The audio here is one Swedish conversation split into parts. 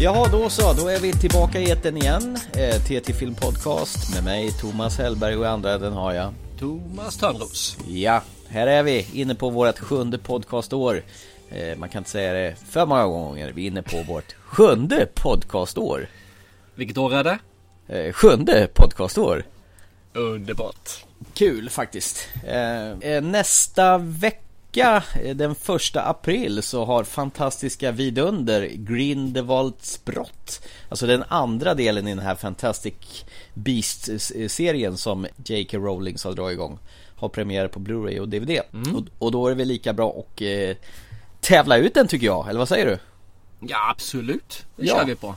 Jaha, då så. Då är vi tillbaka i etern igen. Eh, TT Film Podcast med mig, Thomas Hellberg och andra änden har jag Thomas Törnros. Ja, här är vi inne på vårt sjunde podcastår. Eh, man kan inte säga det för många gånger. Vi är inne på vårt sjunde podcastår. Vilket år är det? Eh, sjunde podcastår. Underbart. Kul faktiskt. Eh, eh, nästa vecka, eh, den första april, så har fantastiska vidunder Grindelwalds brott. Alltså den andra delen i den här Fantastic Beasts-serien som J.K. Rowlings har dragit igång. Har premiär på Blu-ray och DVD. Och, och då är det väl lika bra att eh, tävla ut den tycker jag, eller vad säger du? Ja, absolut. Det Ja. kör vi på.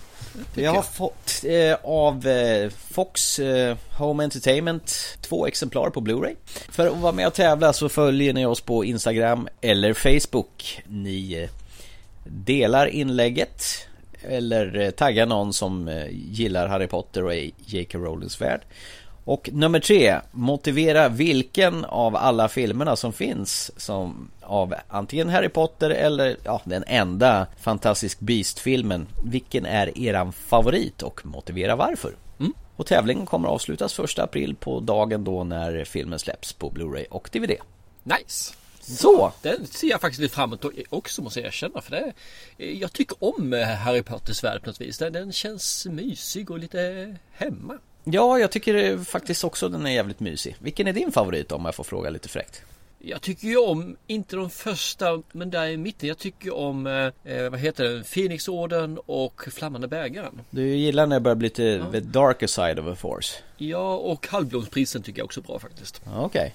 Det Jag har fått eh, av eh, Fox eh, Home Entertainment två exemplar på Blu-ray. För att vara med och tävla så följer ni oss på Instagram eller Facebook. Ni eh, delar inlägget eller eh, taggar någon som eh, gillar Harry Potter och är J.K. Rowlings värld. Och nummer tre, motivera vilken av alla filmerna som finns som av antingen Harry Potter eller ja, den enda Fantastic Beast-filmen. Vilken är eran favorit och motivera varför? Mm. Och tävlingen kommer att avslutas 1 april på dagen då när filmen släpps på Blu-ray och DVD. Nice. Så! Den ser jag faktiskt lite fram emot också måste jag erkänna. För det, jag tycker om eh, Harry Potters värld på något vis. Den, den känns mysig och lite hemma. Ja, jag tycker eh, faktiskt också den är jävligt mysig. Vilken är din favorit om jag får fråga lite fräckt? Jag tycker ju om, inte de första, men där i mitten. Jag tycker om, eh, vad heter det, Phoenixorden och Flammande bägaren. Du gillar när det börjar bli lite the darker side of a force? Ja, och Halvblomsprisen tycker jag också är bra faktiskt. Okej.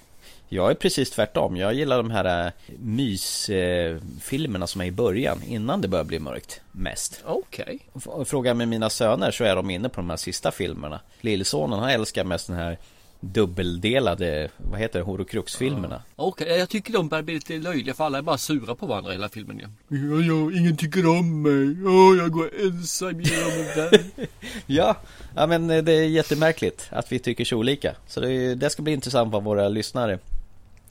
Jag är precis tvärtom. Jag gillar de här äh, mysfilmerna som är i början, innan det börjar bli mörkt, mest. Okej. F- Frågar jag med mina söner så är de inne på de här sista filmerna. Lillsonen han älskar mest den här dubbeldelade, vad heter det, Horocrux-filmerna. Okej, jag tycker de börjar bli lite löjliga för alla är bara sura på varandra hela filmen ju. Ja, ja, ingen tycker om mig. Åh, jag går ensam genom världen. Ja, ja men eh, det är jättemärkligt att vi tycker så olika. Så det, det ska bli intressant vad våra lyssnare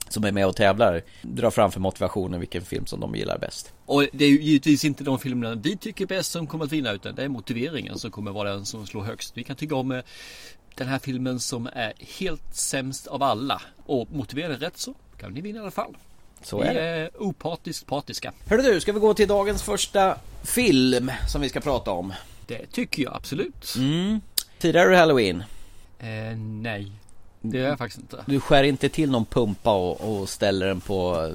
som är med och tävlar drar fram för motivationen vilken film som de gillar bäst. Och det är ju givetvis inte de filmerna vi tycker bäst som kommer att vinna utan det är motiveringen som kommer vara den som slår högst. Vi kan tycka om eh, den här filmen som är helt sämst av alla. Och motiverar den rätt så kan ni vinna i alla fall. Så vi är det. är opartiskt partiska. Hörru du, ska vi gå till dagens första film som vi ska prata om? Det tycker jag absolut. Mm. Firar du Halloween? Eh, nej, det gör jag faktiskt inte. Du skär inte till någon pumpa och, och ställer den på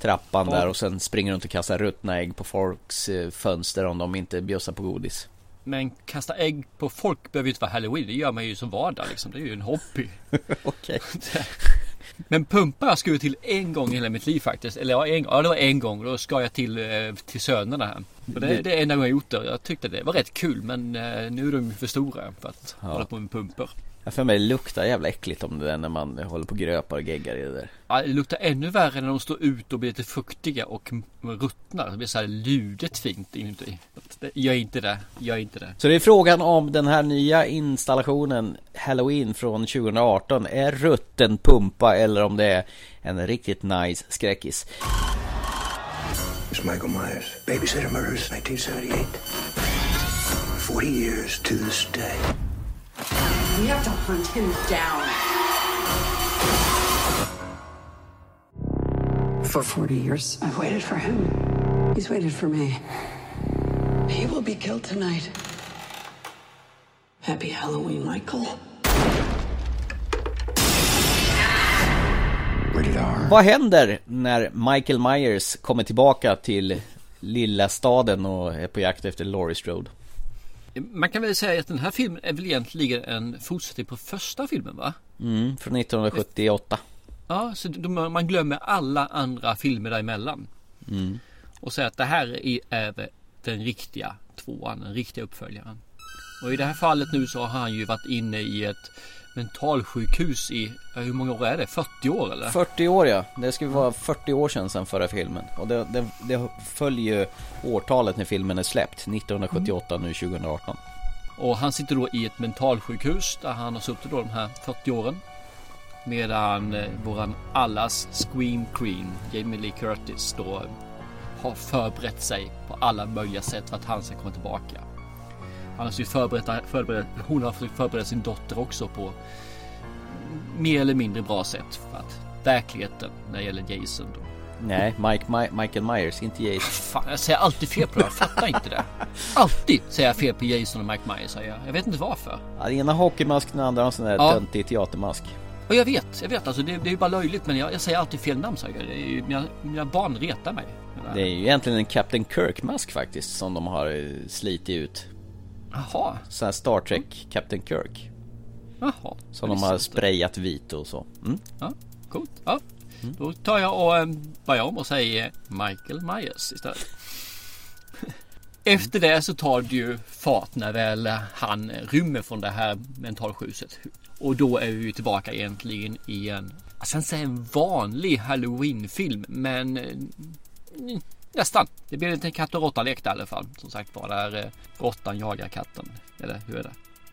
trappan Ja. där och sen springer runt och kastar ruttna ägg på folks eh, fönster om de inte bjussar på godis. Men kasta ägg på folk behöver ju inte vara halloween. Det gör man ju som vardag liksom. Det är ju en hobby. Okej. Men pumpa jag skurit till en gång i hela mitt liv faktiskt. Eller ja, en, ja det var en gång. Då skar jag till, eh, till sönerna här. Och det, det är enda gången jag gjort det. Jag tyckte det var rätt kul. Men eh, nu är de för stora för att Ja. hålla på med pumpor. Jag för mig det luktar jävla äckligt om det där när man håller på och gröpar och geggar i det där. Ja, det luktar ännu värre när de står ut och blir lite fuktiga och ruttnar. Det blir så här ludet fint inuti. Gör inte det. Gör inte det. Så det är frågan om den här nya installationen Halloween från 2018 är rutten pumpa eller om det är en riktigt nice skräckis. It's Michael Myers. Babysitter murders, 1978. 40 years to this day. We have to hunt him down. For 40 years, I've waited for him. He's waited for me. He will be killed tonight. Happy Halloween, Michael. Vad händer när Michael Myers kommer tillbaka till lilla staden och är på jakt efter Laurie Strode? Man kan väl säga att den här filmen är väl egentligen en fortsättning på första filmen va? Mm, från 1978. Ja, så man glömmer alla andra filmer däremellan. Och säger att det här är, är den riktiga tvåan, den riktiga uppföljaren. Och i det här fallet nu så har han ju varit inne i ett mentalsjukhus i, hur många år är det? 40 år eller? 40 år ja, det ska vara 40 år sedan sedan förra filmen. Och det, det, det följer ju årtalet när filmen är släppt, 1978 nu 2018. Och han sitter då i ett mentalsjukhus där han har suttit då de här 40 åren. Medan eh, våran allas Scream Queen, Jamie Lee Curtis då har förberett sig på alla möjliga sätt för att han ska komma tillbaka. Han har förberett, förberett, hon har förberett sin dotter också på mer eller mindre bra sätt för att verkligheten när det gäller Jason då. Nej, Mike, Mike, Michael Myers, inte Jason. Fan, jag säger alltid fel på det. Jag fattar inte det. Alltid säger jag fel på Jason och Mike Myers. Säger jag. jag vet inte varför. Ja, den ena hockeymask, den andra har en sån där Ja. töntig teatermask. Och jag vet, jag vet alltså det, det är ju bara löjligt men jag, jag säger alltid fel namn säger jag. Ju, mina, mina barn retar mig. Det är ju egentligen en Captain Kirk-mask faktiskt som de har eh, slitit ut. Jaha, Sån här Star Trek Captain Kirk. jaha. Som de har sprayat vit och så. Mm. Ja, coolt. Ja. Då tar jag och börjar om och säger Michael Myers istället. Efter det så tar det ju fart när väl han rymmer från det här mentalsjukhuset. Och då är vi tillbaka egentligen i en, jag ska inte säga en vanlig halloween-film, men eh, nästan. Det blir en liten katt och råtta-lek där i alla fall. Som sagt var, där eh, råttan jagar katten. Eller hur är det?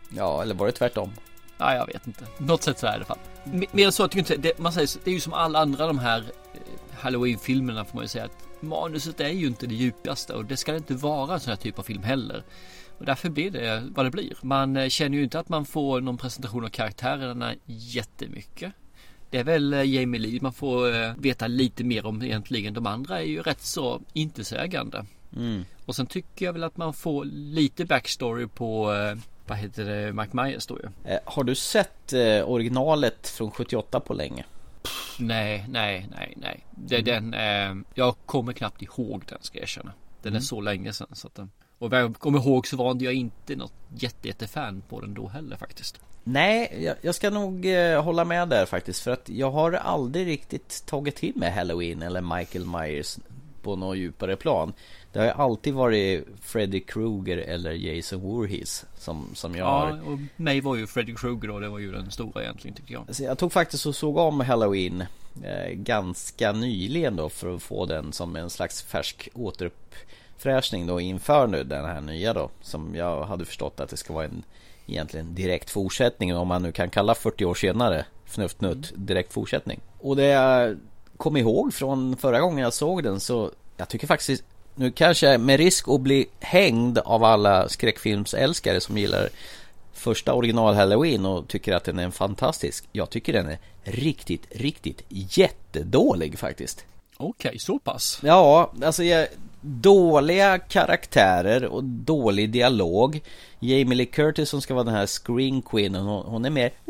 Ja, eller var det tvärtom? Ja, jag vet inte. Något sätt så är det i alla fall. Mer än så, jag tycker inte, det, man säger, det är ju som alla andra de här eh, Halloween-filmerna får man ju säga att manuset är ju inte det djupaste och det ska inte vara en sån här typ av film heller. Och därför blir det vad det blir. Man eh, känner ju inte att man får någon presentation av karaktärerna jättemycket. Det är väl eh, Jamie Lee man får eh, veta lite mer om egentligen. De andra är ju rätt så intetsägande. Mm. Och sen tycker jag väl att man får lite backstory på eh, vad heter det, Mike Myers då ju. Har du sett originalet från 78 på länge? Nej, nej, nej, nej. Det är den, eh, jag kommer knappt ihåg den ska jag erkänna. Den är så länge sedan. Så att, den- och vad jag kommer ihåg så var jag inte något jätte, jättefan på den då heller faktiskt. Nej, jag, jag ska nog eh, hålla med där faktiskt. För att jag har aldrig riktigt tagit till med Halloween eller Michael Myers på något djupare plan. Det har ju alltid varit Freddy Krueger eller Jason Voorhees som, som jag har Ja, och mig var ju Freddy Krueger då. Det var ju den stora egentligen tycker jag. Alltså jag tog faktiskt och såg om Halloween eh, ganska nyligen då för att få den som en slags färsk återuppfräschning då inför nu den här nya då. Som jag hade förstått att det ska vara en egentligen direkt fortsättning om man nu kan kalla 40 år senare Fnuftnutt direkt fortsättning. Och det jag kom ihåg från förra gången jag såg den så jag tycker faktiskt nu kanske med risk att bli hängd av alla skräckfilmsälskare som gillar första original Halloween och tycker att den är fantastisk. Jag tycker den är riktigt, riktigt jättedålig faktiskt. Okej, så pass. Ja, alltså jag, dåliga karaktärer och dålig dialog. Jamie Lee Curtis som ska vara den här screen queenen, hon, är mer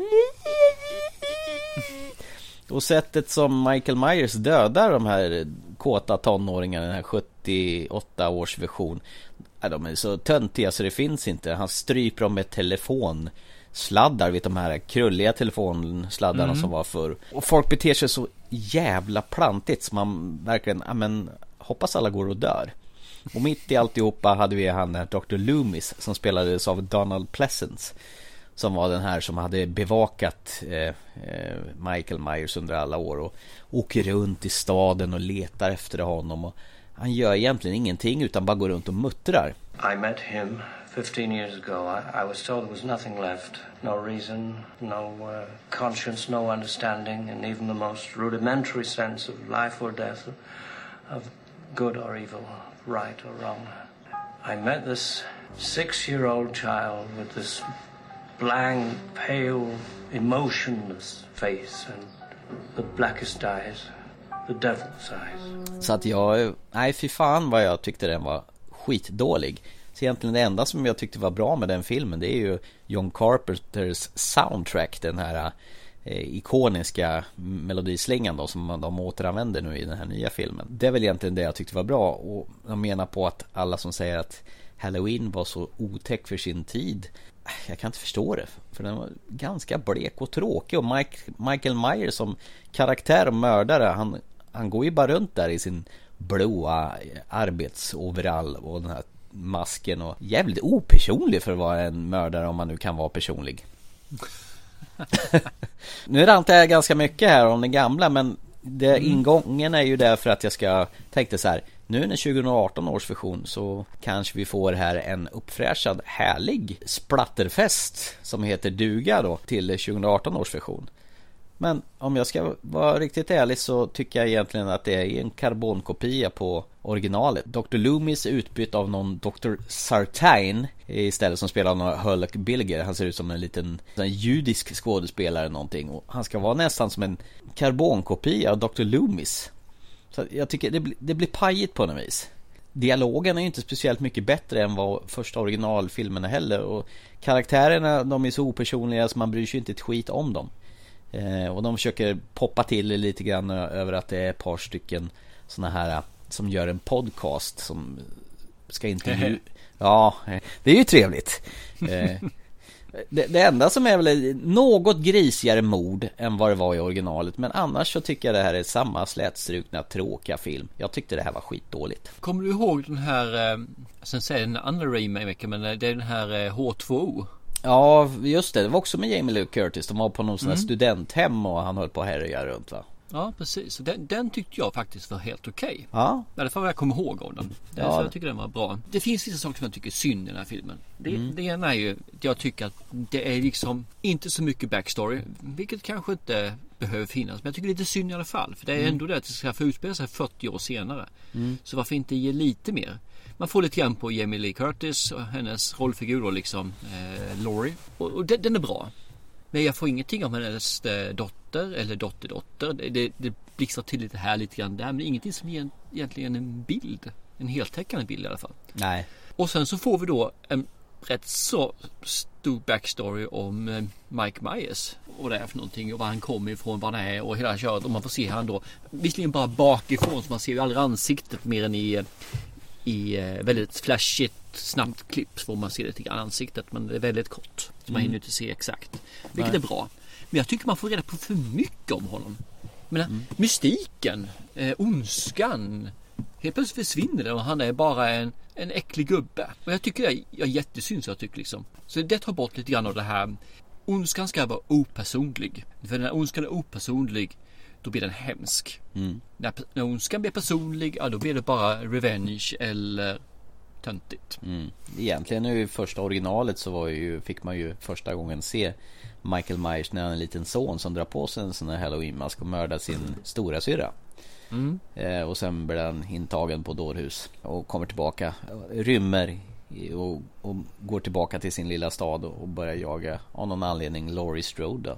och sättet som Michael Myers dödar de här kåta tonåringarna, den här 78 års version. De är så töntiga så det finns inte. Han stryper dem med telefonsladdar, vet de här krulliga telefonsladdarna som var förr. Och folk beter sig så jävla plantigt så man verkligen, ja men hoppas alla går och dör. Och mitt i alltihopa hade vi han Dr. Loomis som spelades av Donald Pleasence. Som var den här som hade bevakat eh, eh, Michael Myers under alla år och åker runt i staden och letar efter honom. Och han gör egentligen ingenting utan bara går runt och muttrar. I met him 15 years ago. I, I was told there was nothing left no reason, no uh, conscience, no understanding, and even the most rudimentary sense of life or death, of good or evil, right or wrong. I met this six year old child with this blank, pale, emotionless face and the blackest eyes, the devil's eyes. Så att jag, nej fy fan vad jag tyckte den var skitdålig. Så egentligen det enda som jag tyckte var bra med den filmen det är ju John Carpenters soundtrack, den här Eh, ikoniska melodislingan då som de återanvänder nu i den här nya filmen. Det är väl egentligen det jag tyckte var bra och de menar på att alla som säger att Halloween var så otäck för sin tid jag kan inte förstå det. För den var ganska blek och tråkig och Mike, Michael Myers som karaktär och mördare han, han går ju bara runt där i sin blåa arbetsoverall och den här masken och jävligt opersonlig för att vara en mördare om man nu kan vara personlig. nu rantar jag ganska mycket här om den gamla men det, ingången är ju där för att jag ska tänkte så här nu när 2018 års version så kanske vi får här en uppfräschad härlig splatterfest som heter duga då till 2018 års version. Men om jag ska vara riktigt ärlig så tycker jag egentligen att det är en karbonkopia på originalet. Dr. Loomis är utbytt av någon Dr. Sartain istället som spelar någon Hölk Bilger. Han ser ut som en liten en judisk skådespelare någonting. Och han ska vara nästan som en karbonkopia av Dr. Loomis. Så jag tycker det, det blir pajigt på något vis. Dialogen är ju inte speciellt mycket bättre än vad första originalfilmerna heller och Karaktärerna de är så opersonliga så man bryr sig inte ett skit om dem och de försöker poppa till lite grann över att det är ett par stycken såna här som gör en podcast som ska intervjua Ja, det är ju trevligt. Eh, det, det, enda som är väl något grisigare mord än vad det var i originalet Men annars så tycker jag det här är samma slätstrukna tråkiga film. Jag tyckte det här var skitdåligt. Kommer du ihåg den här, eh, sen säger den andra remake men det är den här H2O Ja just det, det var också med Jamie Lee Curtis De var på någon sån här mm. studenthem och han höll på att härja runt va Ja precis, den, den tyckte jag faktiskt var helt okej. Okay. Ja. I alla fall vad jag kommer ihåg av den. Därför ja. jag tycker den var bra. Det finns vissa saker som jag tycker är synd i den här filmen. Det, mm. det ena är ju, jag tycker att det är liksom inte så mycket backstory. Vilket kanske inte behöver finnas. Men jag tycker det är lite synd i alla fall. För det är mm. ändå det att det ska få utspela sig 40 år senare. Mm. Så varför inte ge lite mer? Man får lite grann på Jamie Lee Curtis och hennes rollfigur då liksom eh, Laurie. Och, och den, den är bra. Men jag får ingenting om hennes eh, dotter eller dotterdotter. Det, det, det blixtrar till lite här lite grann där. Men ingenting som ger egentligen en bild. En heltäckande bild i alla fall. Nej. Och sen så får vi då en rätt så stor backstory om eh, Mike Myers. Och det är för någonting och var han kommer ifrån, vad han är och hela köret. Och man får se han då visserligen bara bakifrån så man ser ju aldrig ansiktet mer än i, i väldigt flashigt snabbt klipp får man se lite grann ansiktet men det är väldigt kort. Så man mm. hinner inte se exakt. Vilket Nej. är bra. Men jag tycker man får reda på för mycket om honom. Men mm. mystiken, eh, ondskan. Helt plötsligt försvinner det och han är bara en, en äcklig gubbe. Och jag tycker det är, jag jättesynd så jag tycker liksom. Så det tar bort lite grann av det här. Ondskan ska vara opersonlig. För när ondskan är opersonlig då blir den hemsk. Mm. När, när ondskan blir personlig, ja då blir det bara revenge eller töntigt. Mm. Egentligen i första originalet så var ju, fick man ju första gången se Michael Myers när han är en liten son som drar på sig en sån här halloweenmask och mördar sin stora syra. Mm. Eh, och sen blir han intagen på dårhus och kommer tillbaka, rymmer och, och, går tillbaka till sin lilla stad och börjar jaga av någon anledning Laurie Strode.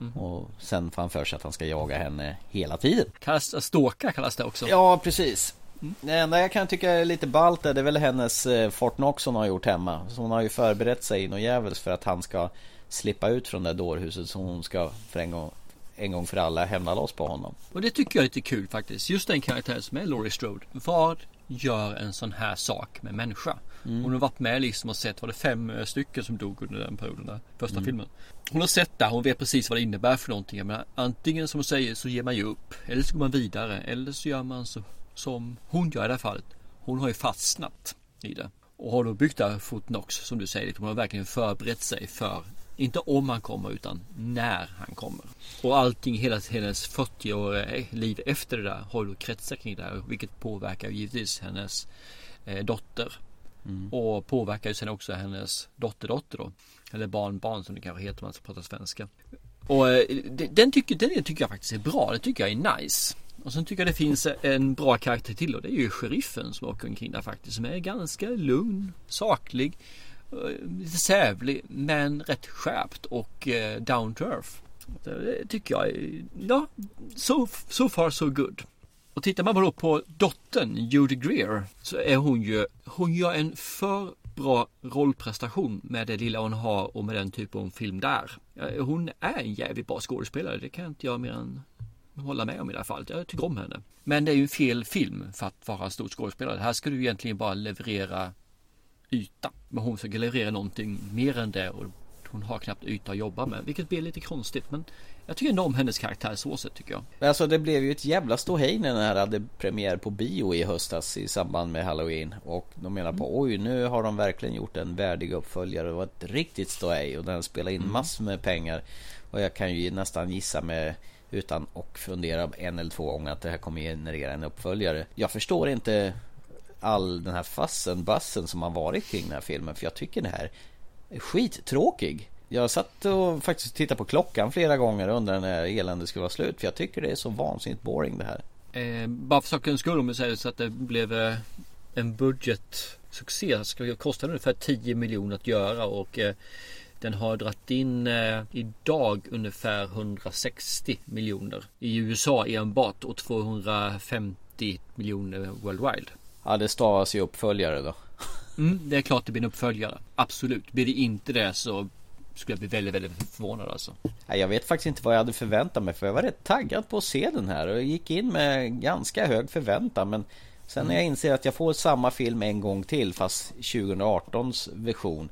Mm. Och sen får han för sig att han ska jaga henne hela tiden. Kallas, ståka kallas det också. Ja, precis. Mm. Det enda jag kan tycka är lite ballt det är väl hennes eh, Fort Knox hon har gjort hemma. Så hon har ju förberett sig något jävels för att han ska slippa ut från det där dårhuset. Så hon ska för en gång, en gång för alla hämna loss på honom. Och det tycker jag är lite kul faktiskt. Just den karaktären som är Laurie Strode. Vad gör en sån här sak med människa? Mm. Hon har varit med liksom och sett, var det fem eh, stycken som dog under den perioden där, första mm. filmen. Hon har sett det, hon vet precis vad det innebär för någonting. Jag menar, antingen som hon säger så ger man ju upp, eller så går man vidare, eller så gör man så som hon gör i det här fallet. Hon har ju fastnat i det. Och har då byggt där Footnox som du säger. Hon har verkligen förberett sig för inte om han kommer utan när han kommer. Och allting, hela hennes 40-åriga liv efter det där har ju kretsat kring det här. Vilket påverkar givetvis hennes eh, dotter. Mm. Och påverkar ju sen också hennes dotterdotter då. Eller barnbarn som det kanske heter om man ska prata svenska. Och eh, den, tycker, den tycker jag faktiskt är bra. Den tycker jag är nice. Och sen tycker jag det finns en bra karaktär till och det är ju sheriffen som åker omkring där faktiskt. Som är ganska lugn, saklig, Eh, lite sävlig men rätt skärpt och eh, down to earth. Det tycker jag är, ja, so, so far so good. Och tittar man då på dottern Judy Greer så är hon ju, hon gör en för bra rollprestation med det lilla hon har och med den typen av film där. Eh, hon är en jävligt bra skådespelare, det kan jag inte jag mer än hålla med om i det här fallet. Jag tycker om henne. Men det är ju fel film för att vara en stor skådespelare. Här ska du egentligen bara leverera yta. Men hon ska leverera någonting mer än det och hon har knappt yta att jobba med. Vilket blir lite konstigt. Men jag tycker ändå om hennes karaktär så sätt tycker jag. Alltså det blev ju ett jävla ståhej när den här hade premiär på bio i höstas i samband med Halloween. Och de menar på mm. oj nu har de verkligen gjort en värdig uppföljare. Det var ett riktigt ståhej och den spelade in mm. massor med pengar. Och jag kan ju nästan gissa med utan och fundera en eller två gånger att det här kommer generera en uppföljare. Jag förstår inte all den här fassen, bassen som har varit kring den här filmen. För jag tycker det här är skittråkig. Jag satt och faktiskt tittade på klockan flera gånger och undrade när eländet skulle vara slut. För jag tycker det är så vansinnigt boring det här. Eh, bara för sakens skull om vi säger så att det blev eh, en budgetsuccé. Kostade ungefär 10 miljoner att göra och eh, den har dragit in eh, idag ungefär 160 miljoner i USA enbart och 250 miljoner worldwide. Ja, det stavas ju uppföljare då. Mm, det är klart det blir en uppföljare. Absolut. Blir det inte det så skulle jag bli väldigt, väldigt förvånad alltså. Jag vet faktiskt inte vad jag hade förväntat mig för jag var rätt taggad på att se den här och gick in med ganska hög förväntan men Sen när jag inser att jag får samma film en gång till fast 2018s version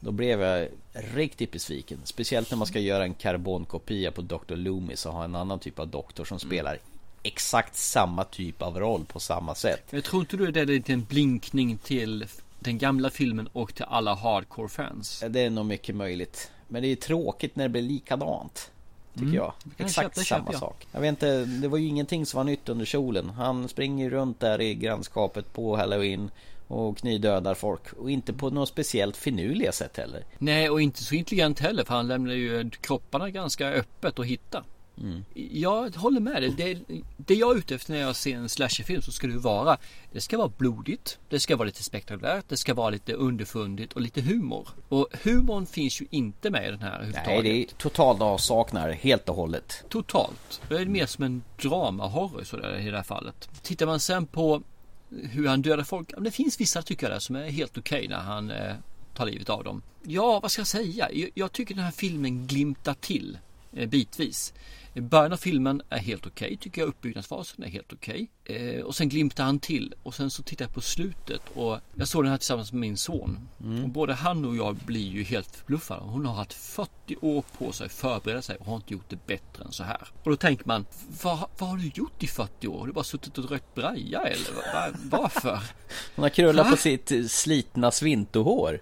Då blev jag riktigt besviken Speciellt när man ska göra en karbonkopia på Dr. Loomis och ha en annan typ av doktor som spelar Exakt samma typ av roll på samma sätt Jag tror inte du det är en blinkning till den gamla filmen och till alla hardcore fans? Det är nog mycket möjligt Men det är tråkigt när det blir likadant Tycker Mm. jag Exakt samma köper jag. sak Jag vet inte, det var ju ingenting som var nytt under solen Han springer runt där i grannskapet på halloween Och knivdödar folk Och inte på något speciellt finurliga sätt heller Nej, och inte så intelligent heller för han lämnar ju kropparna ganska öppet att hitta. Mm. Jag håller med dig. Det, det jag är ute efter när jag ser en slasherfilm så ska det vara Det ska vara blodigt. Det ska vara lite spektakulärt. Det ska vara lite underfundigt och lite humor. Och humorn finns ju inte med i den här Nej det är totalt avsaknad helt och hållet Totalt. Det är mer som en dramahorror sådär i det här fallet. Tittar man sen på hur han dödar folk. Det finns vissa tycker jag där som är helt okej när han eh, tar livet av dem. Ja, vad ska jag säga? Jag, jag tycker den här filmen glimtar till eh, bitvis. Början av filmen är helt okej tycker jag. Uppbyggnadsfasen är helt okej. Eh, och sen glimtar han till. Och sen så tittar jag på slutet. Och jag såg den här tillsammans med min son. Och både han och jag blir ju helt förbluffade. Hon har haft 40 år på sig att förbereda sig och har inte gjort det bättre än så här. Och då tänker man, vad, vad har du gjort i 40 år? Har du bara suttit och rökt braja eller va- va- varför? Hon har krullat Va? på sitt slitna svintohår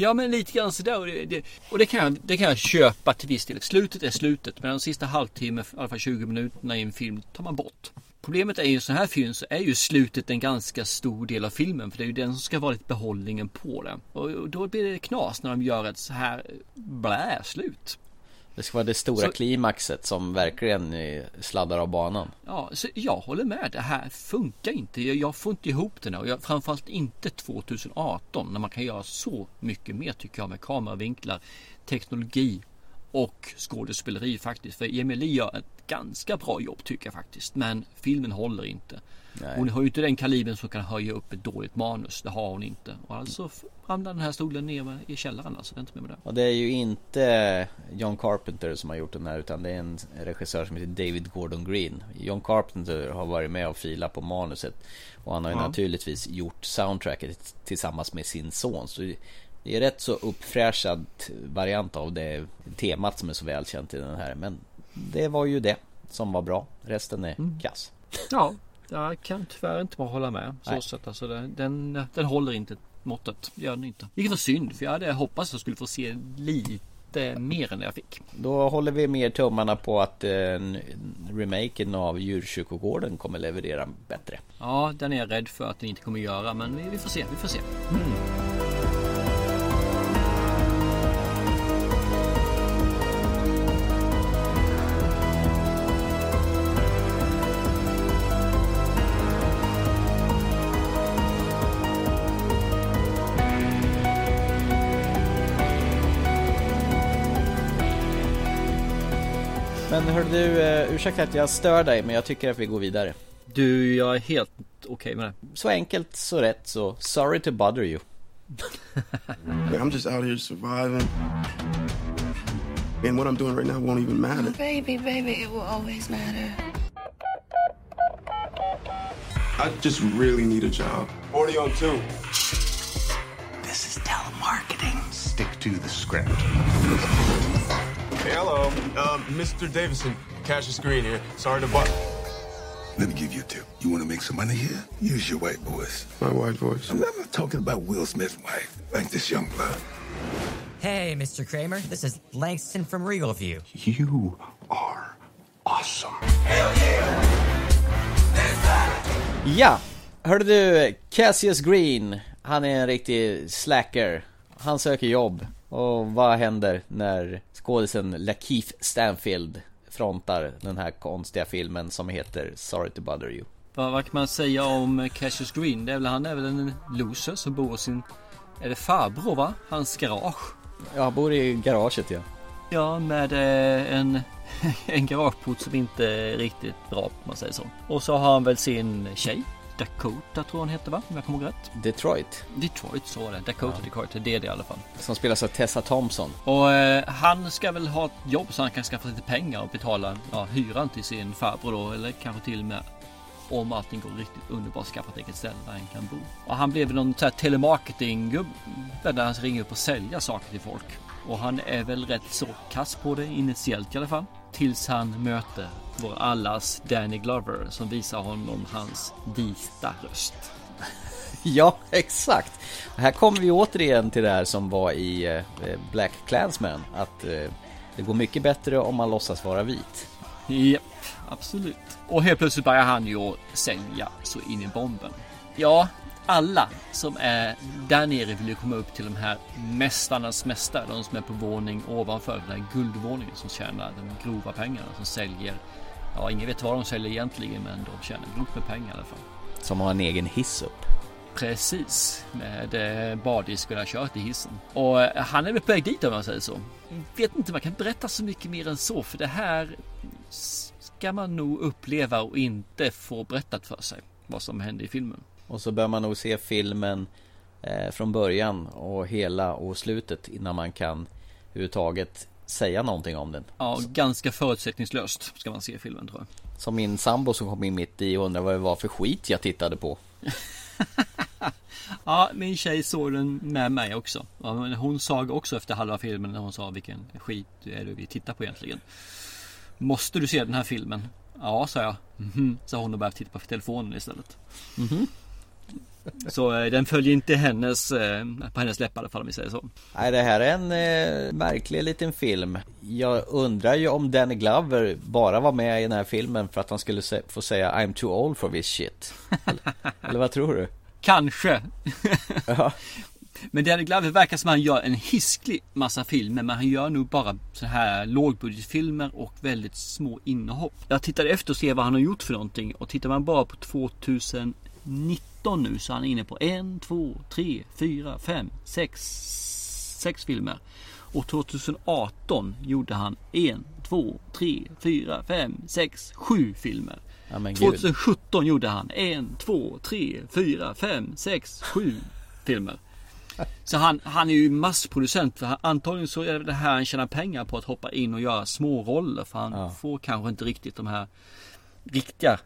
Ja men lite grann sådär och, det, och det, kan jag, det kan jag köpa till viss del. Slutet är slutet men de sista halvtimmen, i alla fall 20 minuterna i en film tar man bort. Problemet är ju i en sån här film så är ju slutet en ganska stor del av filmen för det är ju den som ska vara lite behållningen på den. Och då blir det knas när de gör ett så här blä slut. Det ska vara det stora Så- klimaxet som verkligen sladdar av banan Ja, så jag håller med. Det här funkar inte. Jag, jag får inte ihop det. Och jag, framförallt inte 2018 när man kan göra så mycket mer tycker jag med kameravinklar, teknologi och skådespeleri faktiskt. För Emil Lee gör ett ganska bra jobb tycker jag faktiskt. Men filmen håller inte. Nej. Hon har ju inte den kalibern som kan höja upp ett dåligt manus. Det har hon inte. Och alltså ramlar den här stolen ner i källaren alltså. Det är inte med det. Och det är ju inte John Carpenter som har gjort den här utan det är en regissör som heter David Gordon Green John Carpenter har varit med och filat på manuset Och han har ju Ja. naturligtvis gjort soundtracket tillsammans med sin son Så det är rätt så uppfräschad variant av det temat som är så välkänt i den här Men det var ju det som var bra Resten är Mm. kass Ja, jag kan tyvärr inte bara hålla med. Så sätt, alltså, den, den, håller inte måttet. Gör den inte. Vilket var synd för jag hade hoppats att jag skulle få se lite mer än det jag fick. Då håller vi mer tummarna på att eh, en- remaken av Djurkyrkogården kommer leverera bättre Ja, den är jag rädd för att den inte kommer göra. Men vi, vi får se, vi får se. Men hör du, eh, ursäkta att jag stör dig men jag tycker att vi går vidare Du, jag är helt okej med det. Så enkelt, så rätt, så sorry to bother you I'm just out here surviving. And what I'm doing right now won't even matter. Baby, baby, it will always matter. I just really need a job. 40 on two. This is telemarketing. Stick to the script. Hey, hello. Um, Mr. Davison, Cassius Green here. Sorry to butt. Let me give you a tip. You want to make some money here? Use your white voice. My white voice. I'm not talking about Will Smith's wife, like this young blood. Hey, Mr. Kramer. This is Langston from Regal View. You are awesome. Ja, hörde du, Cassius Green Han är en riktig slacker Han söker jobb Och vad händer när skådisen Lakeith Stanfield frontar den här konstiga filmen som heter Sorry to bother you? Vad, vad kan man säga om Cassius Green? Det är väl, han är väl en loser som bor i sin... Är det farbror va? Hans garage. Ja, han bor i garaget ja. Ja, med eh, en, en garageport som inte är riktigt bra om man säger så. Och så har han väl sin tjej. Dakota tror hon heter va? Om jag kommer ihåg rätt. Detroit. Detroit så var det. Dakota, Dakota. Det är det i alla fall. Som spelas av Tessa Thompson. Och eh, han ska väl ha ett jobb så han kan skaffa lite pengar och betala ja, hyran till sin farbror då. Eller kanske till och med om allting går riktigt underbart skaffa ett eget ställe där han kan bo. Och han blev någon sån här telemarketing-gubbe där han ringer upp och sälja saker till folk. Och han är väl rätt så kass på det initiellt i alla fall. Tills han möter vår allas Danny Glover som visar honom hans vita röst. Ja, exakt. Här kommer vi återigen till det här som var i eh, Black Clansman. Att eh, det går mycket bättre om man låtsas vara vit. Japp, absolut. Och helt plötsligt börjar han ju sälja så in i bomben. Ja, alla som är där nere vill ju komma upp till de här mästarnas mästare. De som är på våning ovanför den här guldvåningen som tjänar de grova pengarna. Som säljer, ja ingen vet vad de säljer egentligen men de tjänar grovt med pengar i alla fall. Som har en egen hiss upp. Precis, med eh, bardisk och kört i hissen. Och eh, han är väl på väg dit om man säger så. Vet inte, man kan berätta så mycket mer än så för det här ska man nog uppleva och inte få berättat för sig vad som hände i filmen. Och så bör man nog se filmen eh, från början och hela och slutet innan man kan överhuvudtaget säga någonting om den. Ja, ganska förutsättningslöst ska man se filmen tror jag. Som min sambo som kom in mitt i och undrade vad det var för skit jag tittade på. ja, min tjej såg den med mig också. Hon sa också efter halva filmen när hon sa vilken skit är det vi tittar på egentligen. Måste du se den här filmen? Ja, sa jag. Mm -hmm. Så hon och började titta på telefonen istället. Mm -hmm. Så eh, den följer inte hennes, eh, på hennes läppar i alla fall om vi säger så. Nej det här är en eh, märklig liten film. Jag undrar ju om Danny Glover bara var med i den här filmen för att han skulle se, få säga I'm too old for this shit. Eller, eller vad tror du? Kanske. ja. Men Danny Glover verkar som att han gör en hisklig massa filmer men han gör nog bara så här lågbudgetfilmer och väldigt små inhopp. Jag tittade efter och ser vad han har gjort för någonting och tittar man bara på 2019 nu så är han inne på en, två, tre, fyra, fem, sex, sex filmer. Och 2018 gjorde han en, två, tre, fyra, fem, sex, sju filmer. Ja, 2017 gjorde han en, två, tre, fyra, fem, sex, sju filmer. Så han, han är ju massproducent. För antagligen så är det här han tjänar pengar på att hoppa in och göra små roller. För han ja. får kanske inte riktigt de här riktiga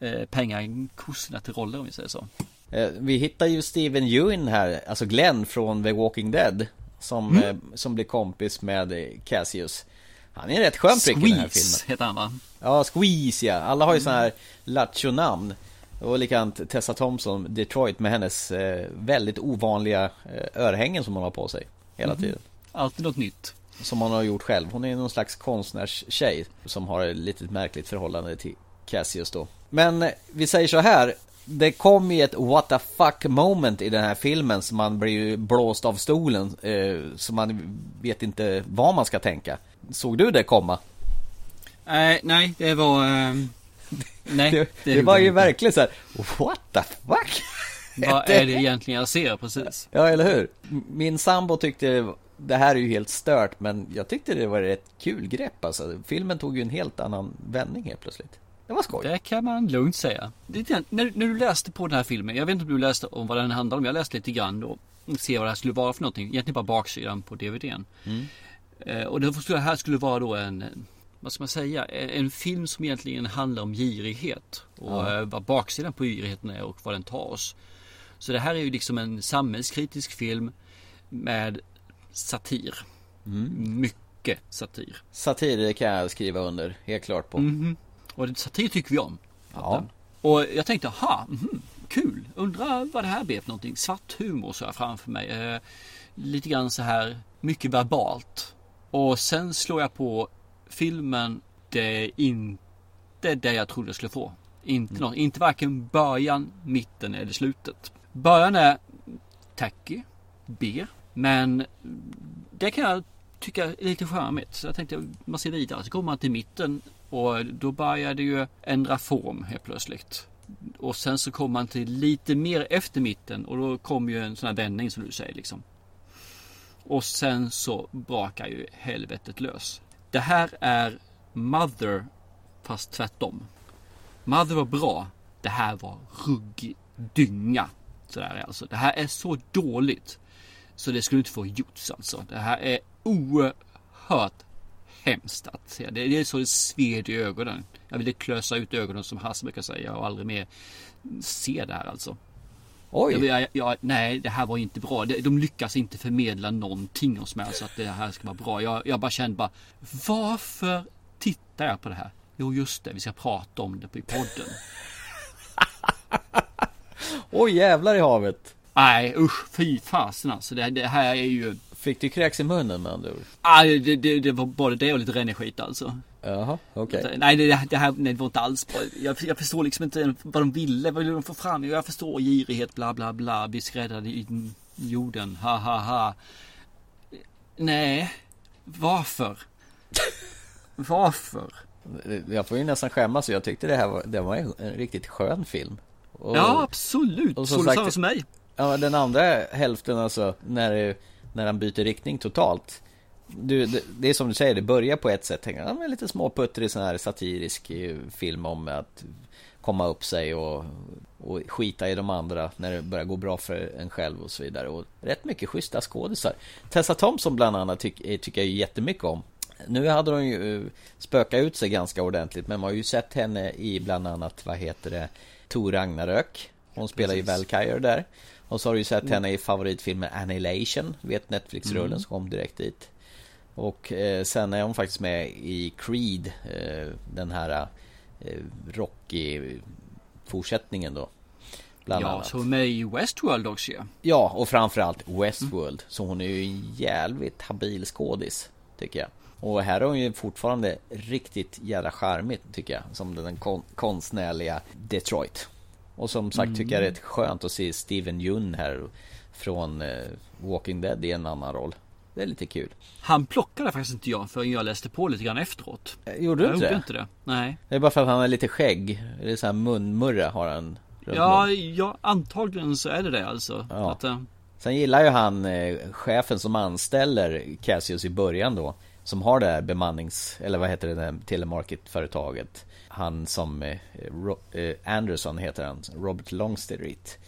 eh, pengarkossorna till roller om vi säger så. Eh, vi hittar ju Steven Yeun här, alltså Glenn från The Walking Dead. Som, mm. eh, som blir kompis med Cassius. Han är en rätt skön prick i den här filmen. Heter han va? Ja, Squeeze ja. Alla har ju mm. sådana här lattjo-namn. Och likadant Tessa Thompson, Detroit med hennes väldigt ovanliga örhängen som hon har på sig hela mm. tiden. Alltid något nytt. Som hon har gjort själv. Hon är någon slags konstnärstjej som har ett litet märkligt förhållande till Cassius då. Men vi säger så här. Det kom ju ett what the fuck moment i den här filmen som man blir ju blåst av stolen. Eh, så man vet inte vad man ska tänka. Såg du det komma? Nej, nej, det var... Um Nej, det, det, det var ju inte. verkligen så här, what the fuck? Vad är det egentligen jag ser precis? Ja, eller hur? Min sambo tyckte det här är ju helt stört, men jag tyckte det var ett kul grepp alltså. Filmen tog ju en helt annan vändning helt plötsligt. Det var skoj. Det kan man lugnt säga. Det, när, när du läste på den här filmen, jag vet inte om du läste om vad den handlar om. Jag läste lite grann då. Se vad det här skulle vara för någonting. Egentligen bara baksidan på DVDn. Mm. Eh, och det här skulle vara då en vad ska man säga, en film som egentligen handlar om girighet. Och. Eh, vad baksidan på girigheten är och vad den tar oss. Så det här är ju liksom en samhällskritisk film med satir. Mm. Mycket satir. Satir kan jag skriva under, helt klart på. Mm. Och satir tycker vi om. Ja. Och jag tänkte, aha, mm, kul. Undrar vad det här blir för någonting. Svart humor så jag framför mig. Eh, lite grann så här, mycket verbalt. Och sen slår jag på filmen, det är inte det jag trodde jag skulle få. Inte, mm. något, inte varken början, mitten eller slutet. Början är tacky, B. Men det kan jag tycka är lite charmigt. Så jag tänkte man ser vidare. Så kommer man till mitten och då börjar det ju ändra form helt plötsligt. Och sen så kommer man till lite mer efter mitten och då kommer ju en sån här vändning som du säger liksom. Och sen så brakar ju helvetet lös. Det här är Mother fast tvärtom. Mother var bra. Det här var ruggig dynga. Sådär alltså. Det här är så dåligt. Så det skulle inte få gjorts alltså. Det här är oerhört hemskt att se. Det är så det sved i ögonen. Jag ville klösa ut ögonen som Hasse brukar säga och aldrig mer se det här alltså. Oj! Jag, jag, nej, det här var inte bra. De lyckas inte förmedla någonting hos mig så att det här ska vara bra. Jag, jag bara kände bara, varför tittar jag på det här? Jo, just det, vi ska prata om det i podden. Oj jävlar i havet! Nej usch, fy fasen alltså. Det, det, här är ju... Fick du kräks i munnen med andra ord? Nej, det, det, det, var både det och lite ränneskit alltså. Jaha, okej. Okay. Nej, det, det, här nej, det var inte alls bra. Jag, jag förstår liksom inte vad de ville, vad ville de få fram? Jag förstår girighet, bla bla bla, bli skräddad i jorden, ha ha ha. Nej, varför? varför? Jag får ju nästan skämmas, jag tyckte det här var, det var en, riktigt skön film. Och, ja, absolut. Och så samma som mig. Ja, den andra hälften alltså, när, när han byter riktning totalt. Du, det, det, är som du säger, det börjar på ett sätt. Tänker, ja, lite småputtrig sån här satirisk eh, film om att komma upp sig och, och skita i de andra när det börjar gå bra för en själv och så vidare. Och rätt mycket schyssta skådisar. Tessa Thompson bland annat eh, tycker jag jättemycket om. Nu hade hon ju eh, spökat ut sig ganska ordentligt men man har ju sett henne i bland annat, vad heter det, Tor Ragnarök. Hon spelar ju Valkyrie där. Och så har du ju sett mm. henne i favoritfilmen Annihilation, vet Netflix-rullen mm. som kom direkt dit. Och eh, sen är hon faktiskt med i Creed, eh, den här eh, Rocky fortsättningen då. Bland ja, annat. så med i Westworld också ja. Ja, och framförallt Westworld. Mm. Så hon är ju en jävligt habil skådis, tycker jag. Och här är hon ju fortfarande riktigt jävla charmigt tycker jag. Som den kon konstnärliga Detroit. Och som sagt mm. tycker jag det är skönt att se Steven Yeun här från eh, Walking Dead i en annan roll. Det är lite kul. Han plockade faktiskt inte jag förrän jag läste på lite grann efteråt. Eh, gjorde du jag inte det? inte det. Nej. Det är bara för att han har lite skägg. Det är så här munmurra har han. Ja, ja, antagligen så är det det alltså. Ja. Att, uh... Sen gillar ju han eh, chefen som anställer Cassius i början då. Som har det här bemannings, eller vad heter det telemarket-företaget. Han som, eh, eh, Anderson heter han, Robert Longstreet.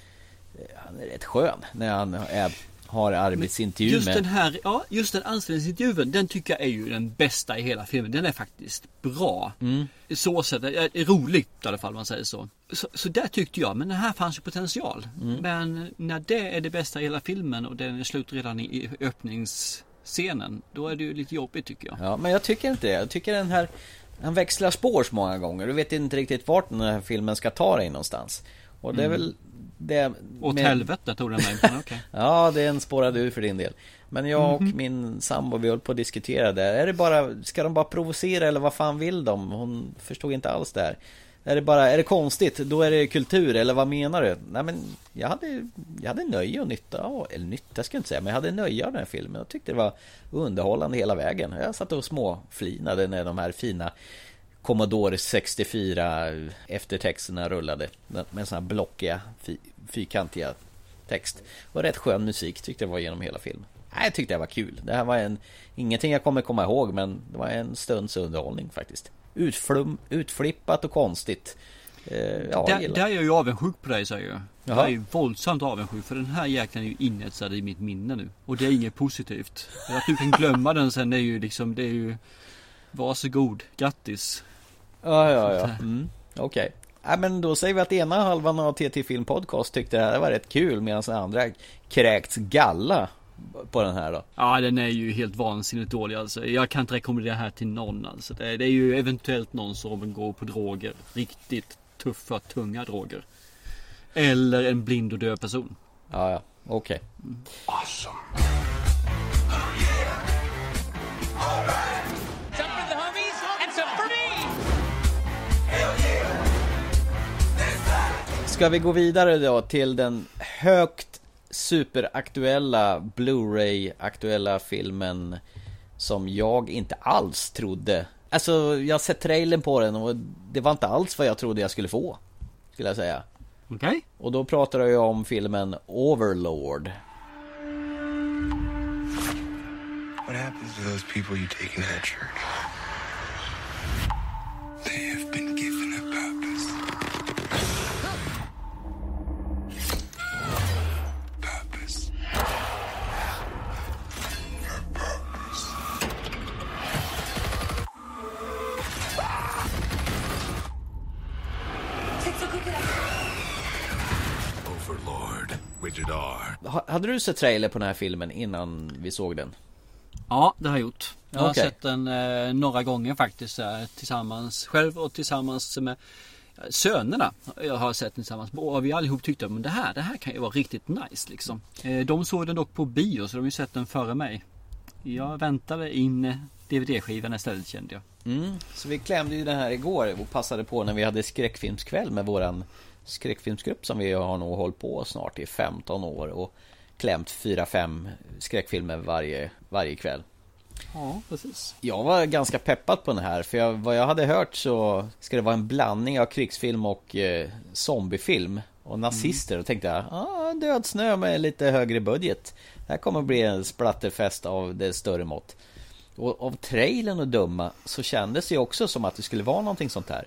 Eh, han är rätt skön när han är, har arbetsintervju Just med... den här, ja just den anställningsintervjun, den tycker jag är ju den bästa i hela filmen. Den är faktiskt bra. Mm. Så sätt, roligt i alla fall om man säger så. så. Så där tyckte jag, men den här fanns ju potential. Mm. Men när det är det bästa i hela filmen och den är slut redan i öppnings scenen. Då är det ju lite jobbigt tycker jag. Ja, men jag tycker inte det. Jag tycker den här han växlar spår så många gånger. Du vet inte riktigt vart den här filmen ska ta dig någonstans. Och det är mm. väl det... Åt med... helvete tog den mig, men okay. Ja, det är en spårad ur för din del. Men jag och mm -hmm. min sambo, vi höll på att diskutera det. Är det bara, ska de bara provocera eller vad fan vill de? Hon förstod inte alls det här. Är det bara, är det konstigt, då är det kultur eller vad menar du? Nej men jag hade, jag hade nöje och nytta av, eller nytta ska jag inte säga, men jag hade nöje av den här filmen. Jag tyckte det var underhållande hela vägen. Jag satt och småflinade när de här fina Commodore 64 eftertexterna rullade. Med sådana här blockiga, fyrkantiga text. Och rätt skön musik tyckte jag var genom hela filmen. Nej, jag tyckte det var kul. Det här var en, ingenting jag kommer komma ihåg, men det var en stunds underhållning faktiskt utflum, utflippat och konstigt. Eh, ja, där, där är jag ju avundsjuk på dig säger jag. Jaha. Jag är ju våldsamt avundsjuk för den här jäkeln är ju inetsad i mitt minne nu. Och det är inget positivt. Att du kan glömma den sen är ju liksom, det är ju Varsågod, grattis. Ja, ja, ja. Mm, Okej. Okay. Ja, men då säger vi att ena halvan av TT Film Podcast tyckte det här var rätt kul medan den andra kräkts galla på den här då? Ja den är ju helt vansinnigt dålig alltså. Jag kan inte rekommendera det här till någon alltså. Det är, det är ju eventuellt någon som går på droger. Riktigt tuffa, tunga droger. Eller en blind och döv person. Ja, ja. Okej. Okay. Mm. Awesome. Ska vi gå vidare då till den högt superaktuella Blu-ray-aktuella filmen som jag inte alls trodde Alltså jag har sett trailern på den och det var inte alls vad jag trodde jag skulle få Skulle jag säga Okej okay. Och då pratar jag om filmen Overlord What happens to those people you take in that church? They have been given a Rated R. Ha- Hade du sett trailer på den här filmen innan vi såg den? Ja, det har jag gjort. Jag har sett den eh, några gånger faktiskt eh, tillsammans själv och tillsammans med eh, sönerna. Jag har sett den tillsammans och vi allihop tyckte att det här, det här kan ju vara riktigt nice liksom. Eh, de såg den dock på bio så de har ju sett den före mig. Jag väntade in eh, DVD-skivan istället kände jag. Mm, så vi klämde ju den här igår och passade på när vi hade skräckfilmskväll med våran skräckfilmsgrupp som vi har nog hållit på snart i 15 år och klämt 4-5 skräckfilmer varje, varje kväll. Ja, precis. Jag var ganska peppad på den här för jag, vad jag hade hört så ska det vara en blandning av krigsfilm och eh, zombiefilm och nazister och tänkte jag, ah, död snö med lite högre budget. Det här kommer att bli en splatterfest av det större mått. Och av trailern att döma så kändes det också som att det skulle vara någonting sånt här.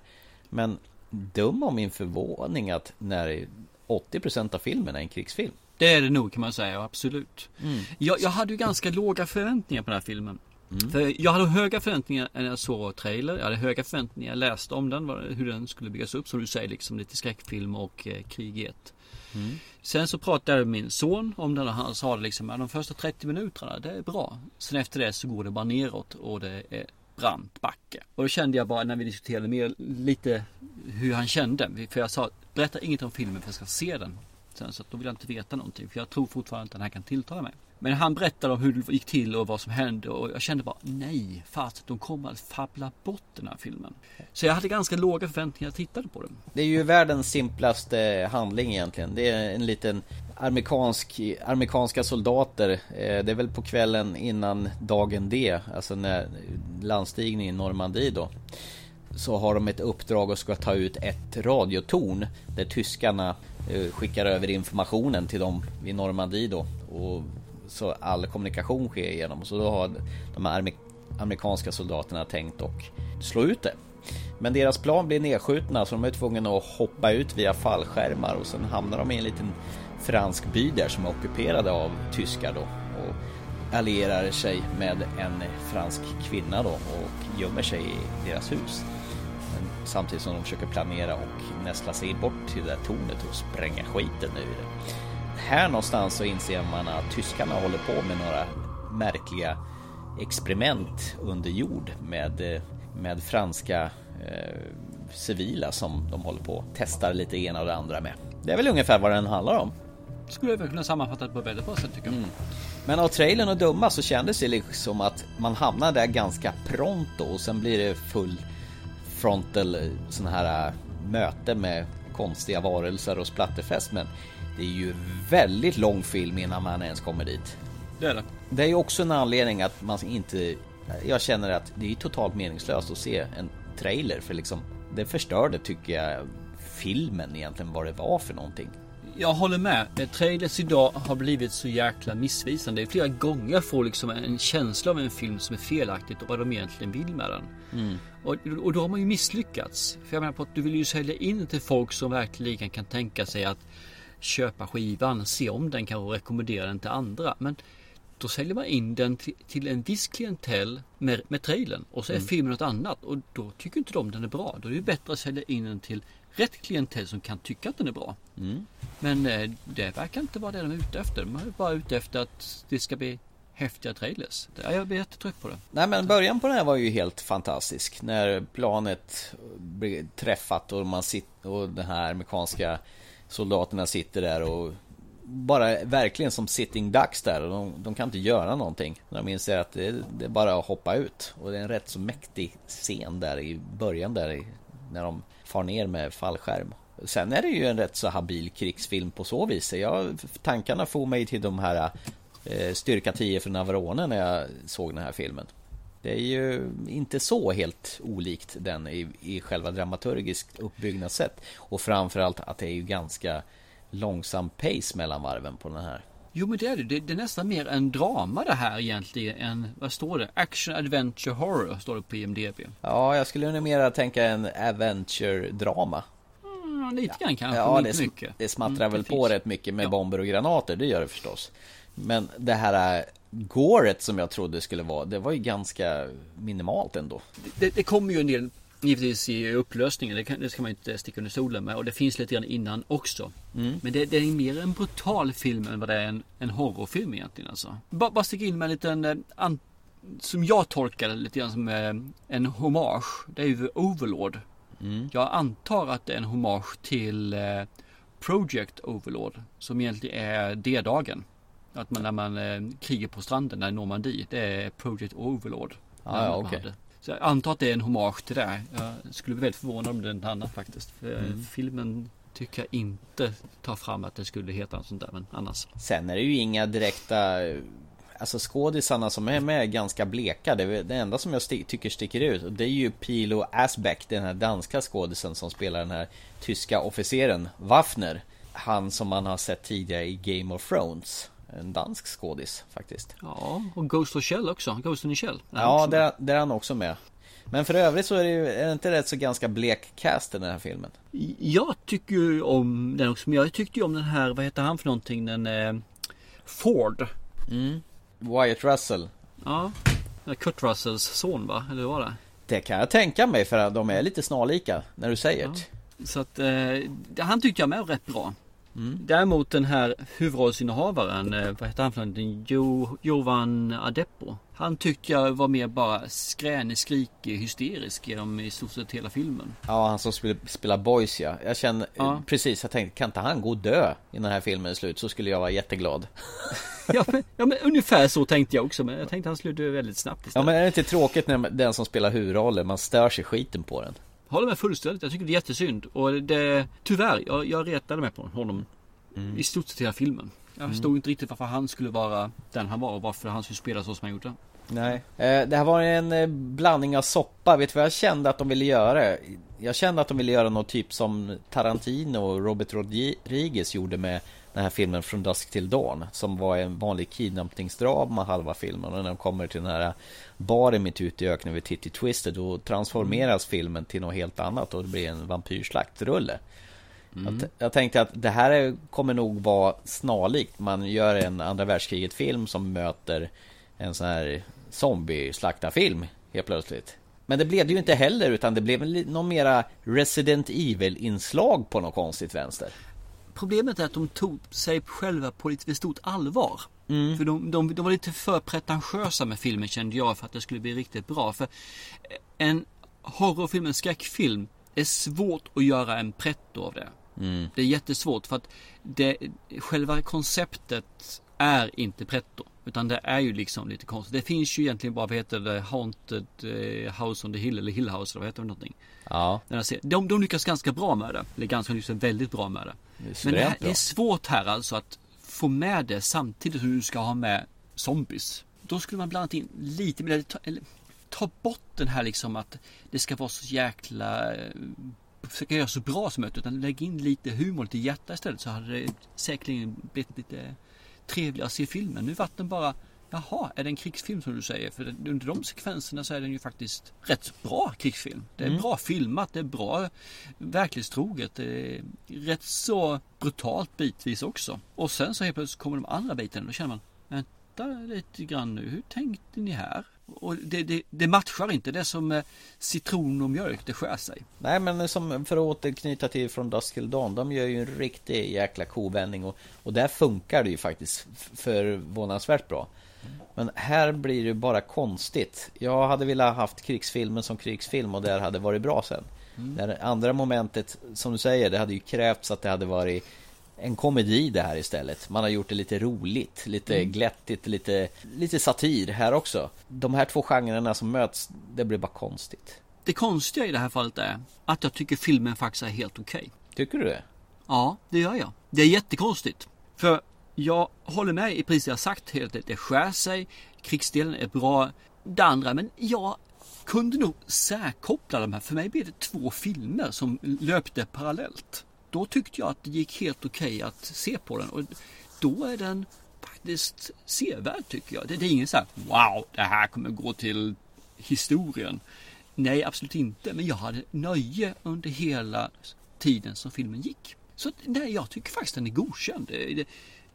Men dum om min förvåning att när 80% av filmen är en krigsfilm. Det är det nog kan man säga, absolut. Mm. Jag, jag hade ju ganska låga förväntningar på den här filmen. För jag hade höga förväntningar när jag såg trailer. Jag hade höga förväntningar, jag läste om den, hur den skulle byggas upp. Som du säger, liksom lite skräckfilm och eh, krig i ett. Sen så pratade jag med min son om den och han sa liksom, att de första 30 minuterna, det är bra. Sen efter det så går det bara neråt och det är brant backe. Och då kände jag bara när vi diskuterade mer lite hur han kände. För jag sa, berätta inget om filmen för jag ska se den. Sen så att då vill jag inte veta någonting. För jag tror fortfarande att den här kan tilltala mig. Men han berättade om hur det gick till och vad som hände. Och jag kände bara, nej, fast de kommer att fabbla bort den här filmen. Så jag hade ganska låga förväntningar när jag tittade på den. Det är ju världens simplaste handling egentligen. Det är en liten amerikansk, amerikanska soldater. Eh, det är väl på kvällen innan dagen D, alltså när landstigningen i Normandie då. Så har de ett uppdrag och ska ta ut ett radiotorn där tyskarna eh, skickar över informationen till dem vid Normandie då. Och så all kommunikation sker igenom. Så då har de här amerikanska soldaterna tänkt och slå ut det. Men deras plan blir nedskjutna så de är tvungna att hoppa ut via fallskärmar och sen hamnar de i en liten fransk by där som är ockuperade av tyskar då och allierar sig med en fransk kvinna då och gömmer sig i deras hus. Men samtidigt som de försöker planera och nästla sig bort till det där tornet och spränga skiten ur det. Här någonstans så inser man att tyskarna håller på med några märkliga experiment under jord med, eh, med franska eh, civila som de håller på och testar lite ena och det andra med. Det är väl ungefär vad den handlar om. Skulle jag väl kunna sammanfatta det på väldigt bra sätt tycker jag. Men av trailern att döma så kändes det liksom att man hamnar där ganska pronto och sen blir det full frontal eh, sån här eh, möte med konstiga varelser och splatterfest. Men det är ju väldigt lång film innan man ens kommer dit. Det är det. Det är ju också en anledning att man inte... Jag känner att det är totalt meningslöst att se en trailer för liksom... Det förstörde tycker jag filmen egentligen vad det var för någonting. Jag håller med. Trailers idag har blivit så jäkla missvisande. Flera gånger jag får liksom en känsla av en film som är felaktigt och vad de egentligen vill med den. Och, och då har man ju misslyckats. För jag menar på att du vill ju sälja in till folk som verkligen kan tänka sig att köpa skivan, se om den kan och rekommendera den till andra. Men då säljer man in den till, till en viss klientell med, med trailern och så är filmen något annat och då tycker inte de den är bra. Då är det bättre att sälja in den till rätt klientell som kan tycka att den är bra. Men eh, det verkar inte vara det de är ute efter. De är bara ute efter att det ska bli häftiga trailers. Ja, Jag blir jättetrött på det. Nej men början på den här var ju helt fantastisk. När planet blev träffat och man sitter och den här amerikanska soldaterna sitter där och bara verkligen som sitting ducks där och de, de kan inte göra någonting. När De inser att det, det är bara att hoppa ut. Och det är en rätt så mäktig scen där i början där i, när de far ner med fallskärm. Sen är det ju en rätt så habil krigsfilm på så vis. Jag, tankarna får mig till de här eh, Styrka 10 från Navarone när jag såg den här filmen. Det är ju inte så helt olikt den i, i själva dramaturgiskt uppbyggnadssätt. Och framförallt att det är ju ganska långsam pace mellan varven på den här. Jo men det är det. det. Det är nästan mer en drama det här egentligen än, vad står det? Action Adventure Horror står det på IMDB. Ja, jag skulle nog mer tänka en adventure-drama. Mm, lite grann kanske, ja, inte det, mycket. det smattrar Mm, väl precis. på rätt mycket med Ja. bomber och granater, det gör det förstås. Men det här gåret som jag trodde skulle vara, det var ju ganska minimalt ändå. Det, det kommer ju en del givetvis i upplösningen. Det, kan, det ska man ju inte sticka under stolen med. Och det finns lite grann innan också. Mm. Men det, det är mer en brutal film än vad det är en, en horrorfilm egentligen alltså. Bara, bara sticka in med en liten eh, an, som jag tolkar det lite grann som eh, en hommage. Det är ju Overlord. Mm. Jag antar att det är en hommage till eh, Project Overlord. Som egentligen är D-dagen. Att man när man eh, krigar på stranden där i Normandie. Det är Project Overlord. Ah, ja, okej. hade. Så jag antar att det är en hommage till det. Jag skulle bli väldigt förvånad om det är något annat faktiskt. För Mm. filmen tycker jag inte tar fram att det skulle heta något sånt där. Men annars. Sen är det ju inga direkta Alltså skådisarna som är med är ganska bleka Det, det enda som jag sti- tycker sticker ut och Det är ju Pilo Asbeck Den här danska skådisen som spelar den här Tyska officeren Waffner Han som man har sett tidigare i Game of Thrones En dansk skådis faktiskt Ja, och Ghost of Shell också. Ghost the Shell. Ja, där, där är han också med Men för övrigt så är det ju Är det inte rätt så ganska blek cast i den här filmen? Jag tycker ju om den också. Men jag tyckte ju om den här, vad heter han för någonting? Den eh, Ford. Mm. Wyatt Russell Ja. Kurt Russells son va? Eller vad var det? Det kan jag tänka mig för de är lite snarlika när du säger det Så att eh, han tyckte jag med rätt bra. Mm. Däremot den här huvudrollsinnehavaren, eh, vad heter han för någonting? Jo, Jovan Adepo. Han tyckte jag var mer bara skränig, skrikig, hysterisk genom i stort sett hela filmen. Ja, han som spelar, spelar Boys ja. Jag känner, Ja. precis, jag tänkte, kan inte han gå och dö innan den här filmen är slut så skulle jag vara jätteglad. Ja men, ja, men ungefär så tänkte jag också. Men jag tänkte han skulle dö väldigt snabbt Ja istället. men är det inte tråkigt när den som spelar huvudrollen, man stör sig skiten på den? Håller med fullständigt. Jag tycker det är jättesynd. Och det, tyvärr, jag, jag retade mig på honom. I stort sett hela filmen. Jag Mm. förstod inte riktigt varför han skulle vara den han var och varför han skulle spela så som han gjorde. Nej. Eh, det här var en eh, blandning av soppa, vet du vad jag kände att de ville göra? Jag kände att de ville göra något typ som Tarantino och Robert Rodriguez gjorde med den här filmen Från Dusk till Dawn Som var en vanlig kidnappningsdrama halva filmen. Och när de kommer till den här baren mitt ute i öknen vid Titty Twister Då transformeras filmen till något helt annat och det blir en vampyrslaktrulle jag, t- jag tänkte att det här är, kommer nog vara snarlikt. Man gör en andra världskriget film som möter en sån här zombie-slaktarfilm helt plötsligt. Men det blev det ju inte heller utan det blev någon mera Resident Evil-inslag på något konstigt vänster. Problemet är att de tog sig själva på lite för stort allvar. För de, de, de var lite för pretentiösa med filmen kände jag för att det skulle bli riktigt bra. För en horrorfilm, en skräckfilm, är svårt att göra en pretto av det. Det är jättesvårt för att det, själva konceptet är inte pretto. Utan det är ju liksom lite konstigt. Det finns ju egentligen bara, vad heter det, Haunted eh, House on the Hill eller Hill House eller vad heter det någonting. Ja. De, de lyckas ganska bra med det. Eller ganska, lyckas väldigt bra med det. Men det, här, det är svårt här alltså att få med det samtidigt som du ska ha med zombies. Då skulle man blandat in lite mer, ta, eller ta bort den här liksom att det ska vara så jäkla eh, försöka göra så bra som möjligt utan lägg in lite humor, lite hjärta istället så hade det säkerligen blivit lite trevligare att se filmen. Nu vart den bara Jaha, är det en krigsfilm som du säger? För under de sekvenserna så är den ju faktiskt rätt bra krigsfilm. Det är bra filmat, det är bra verklighetstroget. Det är rätt så brutalt bitvis också. Och sen så helt plötsligt kommer de andra bitarna och då känner man Vänta lite grann nu, hur tänkte ni här? Och det, det, det matchar inte, det är som eh, citron och mjölk, det skär sig. Nej men som för att återknyta till Från Dusk till Dawn De gör ju en riktig jäkla kovändning och, och där funkar det ju faktiskt förvånansvärt bra Men här blir det bara konstigt Jag hade velat haft krigsfilmen som krigsfilm och där hade varit bra sen Det andra momentet som du säger Det hade ju krävts att det hade varit en komedi det här istället. Man har gjort det lite roligt, lite glättigt, lite, lite satir här också. De här två genrerna som möts, det blir bara konstigt. Det konstiga i det här fallet är att jag tycker filmen faktiskt är helt okej. Tycker du det? Ja, det gör jag. Det är jättekonstigt. För jag håller med i precis det jag sagt. Det skär sig. Krigsdelen är bra. Det andra, men jag kunde nog särkoppla de här. För mig blev det två filmer som löpte parallellt. Då tyckte jag att det gick helt okej okay att se på den. Och då är den faktiskt sevärd tycker jag. Det, det är ingen så här wow, det här kommer gå till historien. Nej, absolut inte. Men jag hade nöje under hela tiden som filmen gick. Så nej, jag tycker faktiskt den är godkänd.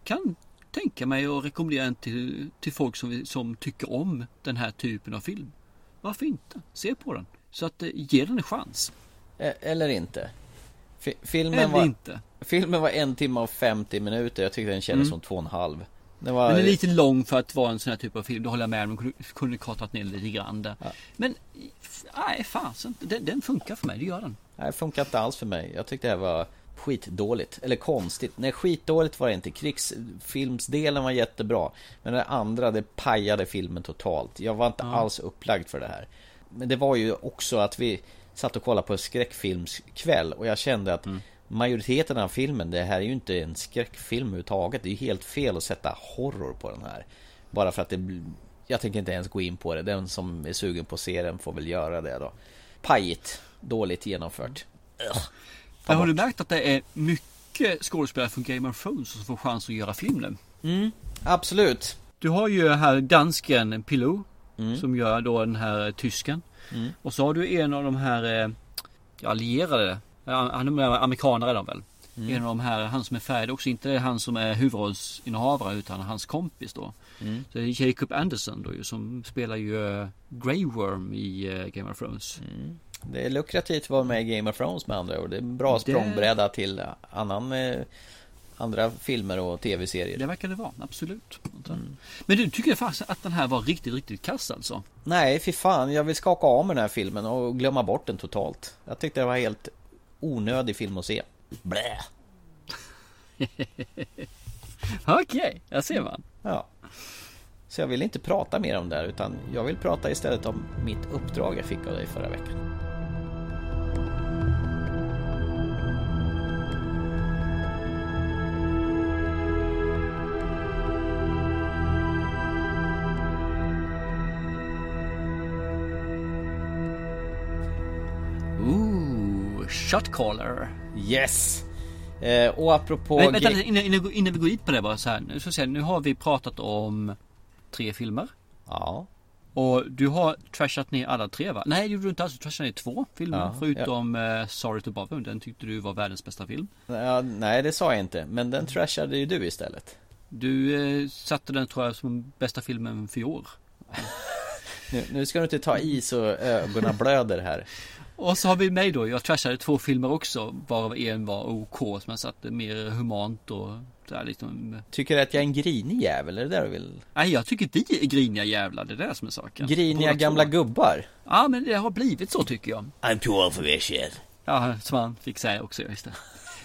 Kan tänka mig att rekommendera den till, till folk som, som tycker om den här typen av film. Varför inte? Se på den. Så att ge den en chans. E- eller inte. F filmen eller var, inte. Filmen var en timme och 50 minuter. Jag tyckte den kändes mm. som två och en halv. Den var... Den är lite lång för att vara en sån här typ av film. Det håller jag med om. De kunde kortat ner lite grann där. Ja. Men nej, fasen. Den, den funkar för mig. Det gör den. Nej, det funkar inte alls för mig. Jag tyckte det här var skitdåligt. Eller konstigt. Nej, skitdåligt var det inte. Krigsfilmsdelen var jättebra. Men det andra, det pajade filmen totalt. Jag var inte ja. alls upplagd för det här. Men det var ju också att vi satt och kollade på skräckfilmskväll och jag kände att mm. majoriteten av filmen, det här är ju inte en skräckfilm överhuvudtaget. Det är ju helt fel att sätta horror på den här. Bara för att det jag tänker inte ens gå in på det. Den som är sugen på att se den får väl göra det då. Pajigt. Dåligt genomfört. Ugh. Men har du märkt att det är mycket skådespelare från Game of Thrones som får chans att göra film nu? Mm, absolut. Du har ju här dansken Pilou. Mm. Som gör då den här tysken. Mm. Och så har du en av de här eh, allierade. Han är amerikanare är de väl? Mm. En av de här, han som är färdig också, inte han som är huvudrollsinnehavare utan hans kompis då. Mm. Så det är Jacob Anderson då ju som spelar ju uh, Grey Worm i Game of Thrones. Mm. Det är lukrativt att vara med i Game of Thrones med andra ord. Det är en bra språngbräda det... till annan eh, andra filmer och tv-serier. Det verkar det vara, absolut. Mm. Men du tycker faktiskt att den här var riktigt, riktigt kass alltså? Nej, fy fan. Jag vill skaka av med den här filmen och glömma bort den totalt. Jag tyckte det var helt onödig film att se. Blä! Okej, okay, jag ser man. Ja. Så jag vill inte prata mer om det här utan jag vill prata istället om mitt uppdrag jag fick av dig förra veckan. Shotcaller. Yes! Eh, och apropå... Men, vänta, innan, innan, innan vi går in på det bara så här. Nu, så säga, nu har vi pratat om tre filmer. Ja. Och du har trashat ner alla tre va? Nej det gjorde du inte alls. Du trashade ner två filmer. Ja, förutom ja. Uh, Sorry to Bother. Den tyckte du var världens bästa film. Ja, nej det sa jag inte. Men den trashade ju du istället. Du uh, satte den tror jag som bästa filmen för i år. nu, nu ska du inte ta i så ögonen blöder här. Och så har vi mig då. Jag trashade två filmer också. Varav en var OK som jag satte mer humant och där liksom. Tycker du att jag är en grinig jävel? Är det där du vill? Nej, jag tycker vi är griniga jävlar. Det är det som är saken. Griniga Båda gamla två. gubbar? Ja, men det har blivit så tycker jag. I'm too old for this shit. Ja, som han fick säga också, just det.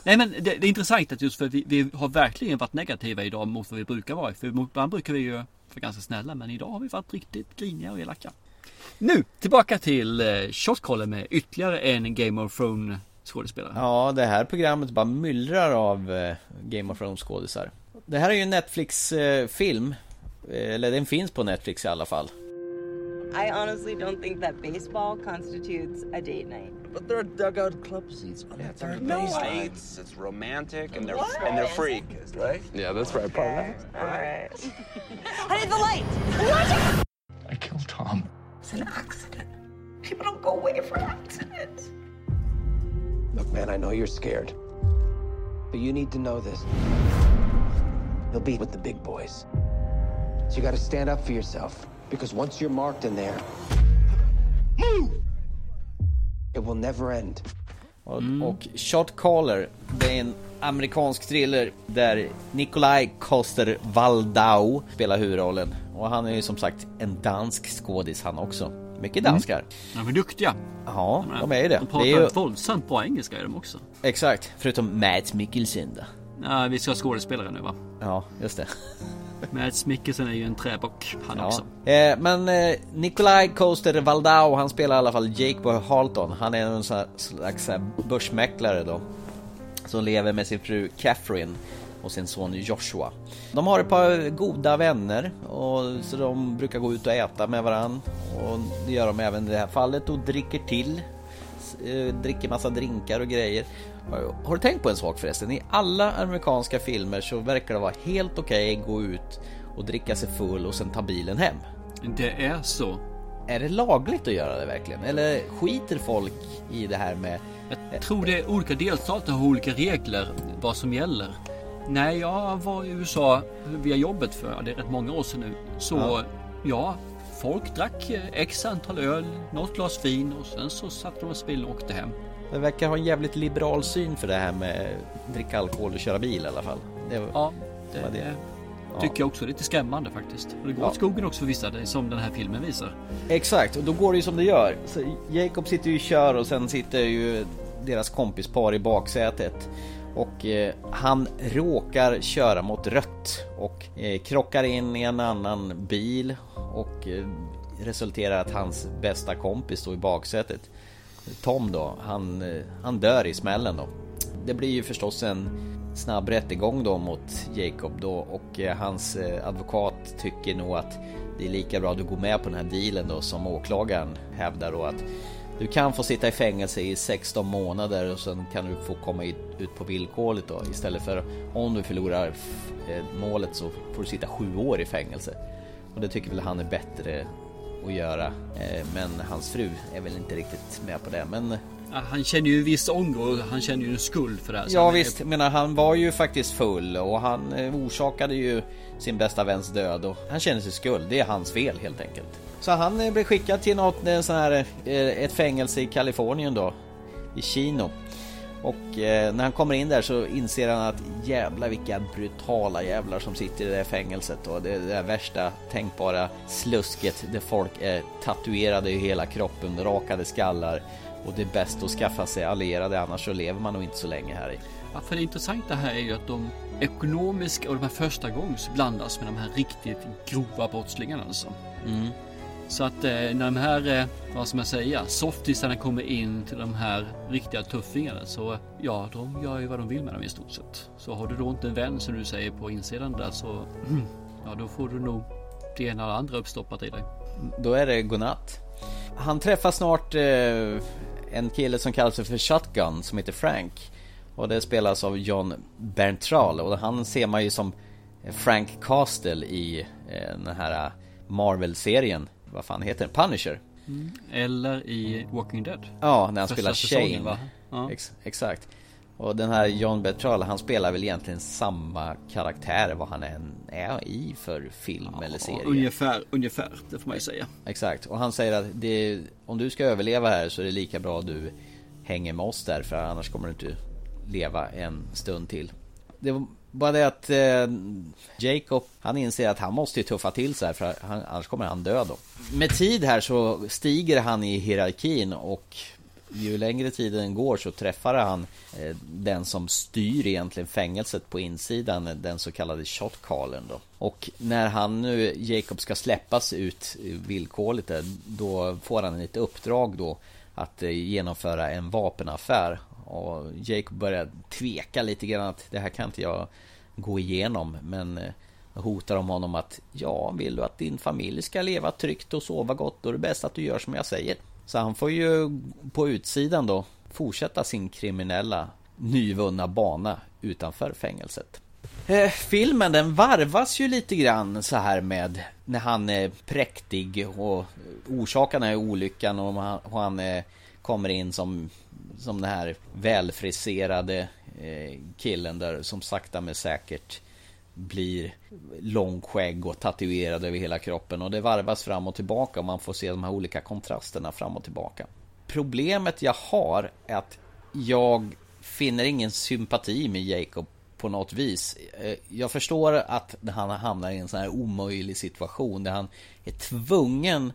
Nej men det, det, är intressant att just för vi, vi, har verkligen varit negativa idag mot vad vi brukar vara. För ibland brukar vi ju vara ganska snälla men idag har vi varit riktigt griniga och elaka. Nu tillbaka till eh, Shotcaller med ytterligare en Game of Thrones skådespelare. Ja, det här programmet bara myllrar av eh, Game of Thrones skådisar. Det här är ju en Netflix-film. Eh, eller den finns på Netflix i alla fall. I honestly don't think that baseball constitutes a date night. But there are dugout club seats on yeah, third no base. Nights, it's romantic and they're what? and they're free, right? Yeah, that's right, partner. All right. I need the light. I killed Tom. It's an accident. People don't go away for accidents. Look, man, I know you're scared. But you need to know this. You'll be with the big boys. So you gotta stand up for yourself. Because once you're marked in there, move! It will never end. Mm. Och Shot Caller, det är en amerikansk thriller där Nikolaj Koster Waldau spelar huvudrollen. Och han är ju som sagt en dansk skådis han också. Mycket mm. danskar. Mm. De är duktiga. Ja, de är ju det. De pratar det är ju... våldsamt bra engelska är de också. Exakt, förutom Mads Mikkelsen då. Ja, vi ska ha skådespelare nu va? Ja, just det. Mads Mikkelsen är ju en träbock han ja. också. Eh, men eh, Nikolaj Koster Waldau, han spelar i alla fall Jake Halton. Han är en slags börsmäklare då. som lever med sin fru Catherine och sin son Joshua. De har ett par goda vänner och så de brukar gå ut och äta med varann och det gör de även i det här fallet och dricker till. eh, Dricker massa drinkar och grejer. Har du tänkt på en sak förresten? I alla amerikanska filmer så verkar det vara helt okej att gå ut och dricka sig full och sen ta bilen hem. Det är så. Är det lagligt att göra det verkligen? Eller skiter folk i det här med... Jag tror det är olika delstater har olika regler vad som gäller. När jag var i USA via jobbet för, det är rätt många år sedan nu, så ja, Ja. folk drack eh, x antal öl, något glas vin och sen så satte de sig och åkte hem. Det verkar ha en jävligt liberal syn för det här med dricka alkohol och köra bil i alla fall. Det var, Ja, det, var det. Ja. tycker jag också är lite skrämmande faktiskt. Och det går Ja. åt skogen också för vissa, som den här filmen visar. Exakt, och då går det ju som det gör. Så Jacob sitter ju och kör och sen sitter ju deras kompispar i baksätet. Och eh, han råkar köra mot rött och eh, krockar in i en annan bil och eh, resulterar att hans bästa kompis står i baksätet. Tom då, han, eh, han dör i smällen då. Det blir ju förstås en snabb rättegång då mot Jacob då och eh, hans eh, advokat tycker nog att det är lika bra att du går med på den här dealen då som åklagaren hävdar då att du kan få sitta i fängelse i 16 månader och sen kan du få komma ut på villkorligt då istället för om du förlorar eh, målet så får du sitta sju år i fängelse. Och det tycker väl han är bättre att göra. Eh, Men hans fru är väl inte riktigt med på det. Men Han känner ju viss ånger och han känner ju en skuld för det här. Ja är- visst, jag menar han var ju faktiskt full och han eh, orsakade ju sin bästa väns död och han känner sig skuld. Det är hans fel helt enkelt. Så han eh, blev skickad till något, en sån här, eh, ett fängelse i Kalifornien då. I Chino. Och eh, när han kommer in där så inser han att jävla vilka brutala jävlar som sitter i det här fängelset och det det värsta tänkbara slusket där folk är tatuerade i hela kroppen, rakade skallar och det är bäst att skaffa sig allierade annars så lever man nog inte så länge här i. Ja, för det intressanta här är ju att de ekonomiska och de här första gångs blandas med de här riktigt grova brottslingarna alltså. Mm. Så att eh, när de här, eh, vad ska man säga, softisarna kommer in till de här riktiga tuffingarna så ja, de gör ju vad de vill med dem i stort sett. Så har du då inte en vän som du säger på insidan där så ja, då får du nog det ena eller andra uppstoppat i dig. Då är det godnatt. Han träffar snart eh, en kille som kallas för Shotgun som heter Frank. Och det spelas av John Berntral och han ser man ju som Frank Castle i eh, den här Marvel-serien. Vad fan heter den? Punisher. Eller i Walking Dead. Ja, när han Första spelar Shane. va? Ja. Ex- exakt. Och den här John Bernthal, han spelar väl egentligen samma karaktär vad han än är i för film eller serie. Ungefär, ungefär, det får man ju säga. Exakt, och han säger att det, om du ska överleva här så är det lika bra att du hänger med oss där för annars kommer du inte leva en stund till. Det bara det att eh, Jacob, han inser att han måste ju tuffa till sig här för han, annars kommer han dö då. Med tid här så stiger han i hierarkin och ju längre tiden går så träffar han eh, den som styr egentligen fängelset på insidan, den så kallade shotcallen då. Och när han nu, Jacob, ska släppas ut villkorligt då får han ett uppdrag då att eh, genomföra en vapenaffär. Och Jacob börjar tveka lite grann att det här kan inte jag gå igenom, men eh, hotar om honom att ja, vill du att din familj ska leva tryggt och sova gott, då är det bäst att du gör som jag säger. Så han får ju på utsidan då fortsätta sin kriminella nyvunna bana utanför fängelset. Eh, filmen den varvas ju lite grann så här med när han är präktig och orsakar den här olyckan och han, och han eh, kommer in som, som den här välfriserade Eh, killen där som sakta men säkert blir långskägg och tatuerad över hela kroppen och det varvas fram och tillbaka och man får se de här olika kontrasterna fram och tillbaka. Problemet jag har är att jag finner ingen sympati med Jacob på något vis. Eh, jag förstår att han hamnar i en sån här omöjlig situation där han är tvungen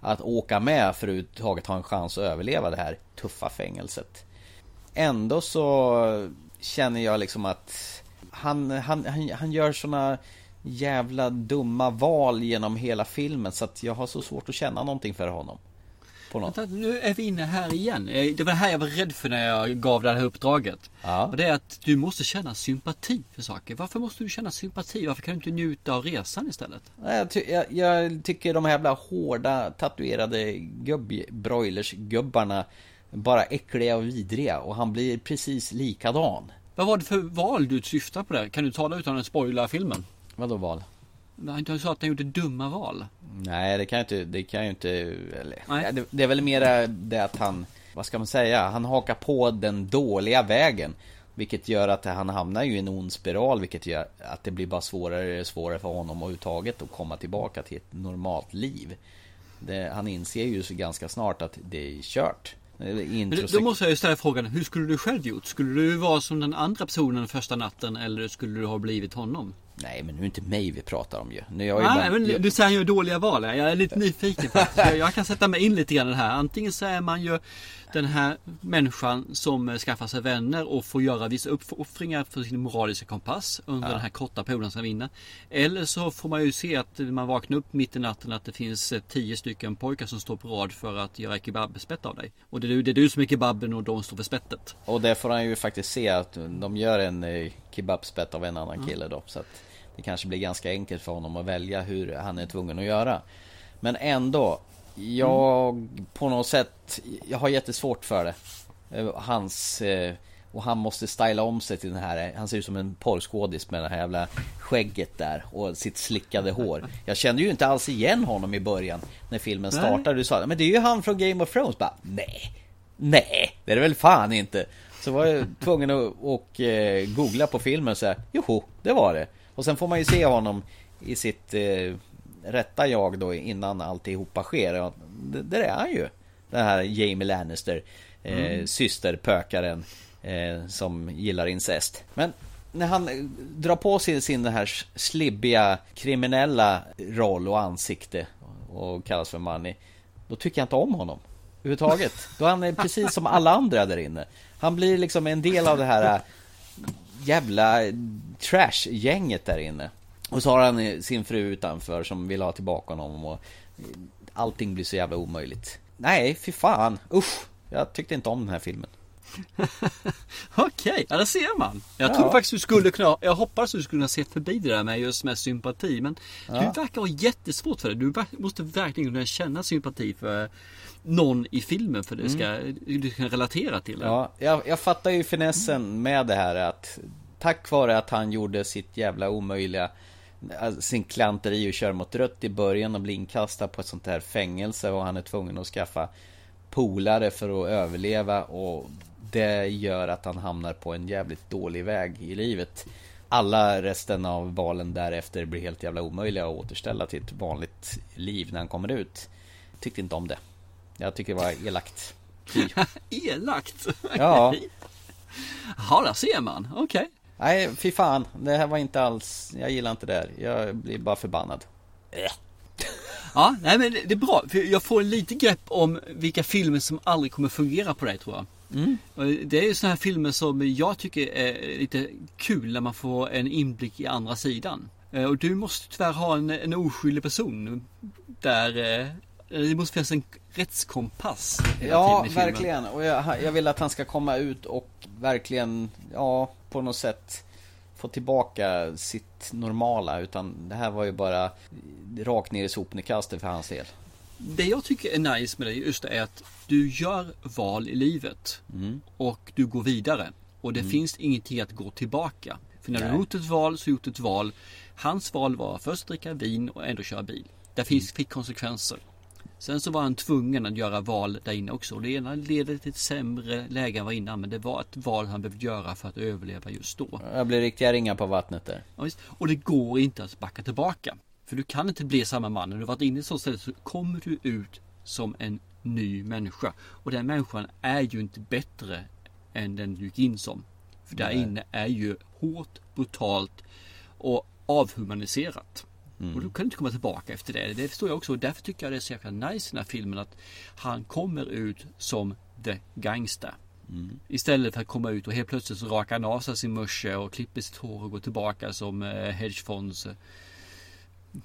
att åka med för att överhuvudtaget ha en chans att överleva det här tuffa fängelset. Ändå så känner jag liksom att han, han, han, han gör såna jävla dumma val genom hela filmen så att jag har så svårt att känna någonting för honom. Vänta, nu är vi inne här igen. Eh, Det var det här jag var rädd för när jag gav det här uppdraget. Ja. Och det är att du måste känna sympati för saker. Varför måste du känna sympati? Varför kan du inte njuta av resan istället? Jag, ty- jag, jag tycker de här jävla hårda tatuerade gubb, broilers-gubbarna bara äckliga och vidriga och han blir precis likadan. Vad var det för val du syftar på där? Kan du tala utan att spoila filmen? Vadå val? Du sa att han gjorde dumma val. Nej det kan ju inte, det kan ju inte, eller, Nej. det, det är väl mera det att han, vad ska man säga, han hakar på den dåliga vägen. Vilket gör att han hamnar ju i en ond spiral vilket gör att det blir bara svårare och svårare för honom överhuvudtaget att komma tillbaka till ett normalt liv. Det, han inser ju så ganska snart att det är kört. Då- måste jag ju ställa frågan, hur skulle du själv gjort? Skulle du vara som den andra personen första natten eller skulle du ha blivit honom? Nej men nu är det inte mig vi pratar om ju. Nu är jag Nej, bara, men du säger ju dåliga val. Jag är lite nyfiken faktiskt. Jag, jag kan sätta mig in lite grann i det här. Antingen så är man ju den här människan som eh, skaffar sig vänner och får göra vissa uppoffringar för sin moraliska kompass under den här korta perioden som vinner. Eller så får man ju se att man vaknar upp mitt i natten att det finns eh, tio stycken pojkar som står på rad för att göra kebabspett av dig. Och det är, du- det är du som är kebaben och de står för spettet. och det får han ju faktiskt se att de gör en eh, kebabspett av en annan Mm. kille då. Så att det kanske blir ganska enkelt för honom att välja hur han är tvungen att göra. Men ändå, jag på något sätt, jag har jättesvårt för det. Eh, Hans, eh, och han måste styla om sig till den här, han ser ut som en porrskådis med det här jävla skägget där och sitt slickade hår. Jag kände ju inte alls igen honom i början när filmen startade. Du sa, men det är ju han från Game of Thrones. Bara, nej, nej, det är det väl fan inte. Så var jag tvungen att och, eh, googla på filmen och säga, joho, det var det. Och sen får man ju se honom i sitt eh, rätta jag då innan alltihopa sker. Det, där är han ju. Den här Jamie Lannister, eh, Mm. systerpökaren eh, som gillar incest. Men när han eh, drar på sig sin den här slibbiga kriminella roll och ansikte och kallas för Money. Då tycker jag inte om honom. Överhuvudtaget. Då han är precis som alla andra där inne. Han blir liksom en del av det här eh, jävla trash-gänget där inne. Och så har han eh, sin fru utanför som vill ha tillbaka honom och eh, allting blir så jävla omöjligt. Nej, fy fan. Usch. Jag tyckte inte om den här filmen. Okej, ja det ser man. Jag Ja. tror faktiskt du skulle kunna, jag hoppas du skulle kunna se förbi det där med just med sympati. Men Ja. du verkar ha jättesvårt för det. Du måste verkligen kunna känna sympati för någon i filmen för det ska, du ska relatera till det. Mm. Ja, jag, jag fattar ju finessen med det här att tack vare att han gjorde sitt jävla omöjliga sin klanteri och kör mot rött i början och blir inkastad på ett sånt här fängelse och han är tvungen att skaffa polare för att överleva och det gör att han hamnar på en jävligt dålig väg i livet. Alla resten av valen därefter blir helt jävla omöjliga att återställa till ett vanligt liv när han kommer ut. Tyckte inte om det. Jag tycker det var elakt. Elakt! Ja. Ja, där ser man. Okej. Nej, fy fan. Det här var inte alls, jag gillar inte det här. Jag blir bara förbannad. Ja, nej men det är bra. För jag får lite grepp om vilka filmer som aldrig kommer fungera på dig tror jag. Mm. Det är ju sådana här filmer som jag tycker är lite kul när man får en inblick i andra sidan. Eh, Och du måste tyvärr ha en, en oskyldig person där eh, det måste finnas en rättskompass Ja, verkligen. Och jag, jag vill att han ska komma ut och verkligen, ja, på något sätt få tillbaka sitt normala. Utan det här var ju bara rakt ner i sopnedkastet för hans del. Det jag tycker är nice med det just det är att du gör val i livet Mm. och du går vidare. Och det finns ingenting att gå tillbaka. För när du Nej. har gjort ett val så har du gjort ett val. Hans val var först dricka vin och ändå köra bil. Det finns, fick konsekvenser. Sen så var han tvungen att göra val där inne också. Och det ena leder till ett sämre läge än vad innan. Men det var ett val han behövde göra för att överleva just då. Jag blir riktiga ringar på vattnet där. Ja, visst. Och det går inte att backa tillbaka. För du kan inte bli samma man. När du varit inne i ett sånt ställe så kommer du ut som en ny människa. Och den människan är ju inte bättre än den du gick in som. För där Nej. inne är ju hårt, brutalt och avhumaniserat. Mm. Och då kan du inte komma tillbaka efter det. Det förstår jag också. Och därför tycker jag det är så jäkla nice i den här filmen att han kommer ut som the gangster. Mm. Istället för att komma ut och helt plötsligt så rakar han av sig sin musche och klipper sitt hår och går tillbaka som eh, hedgefonds eh,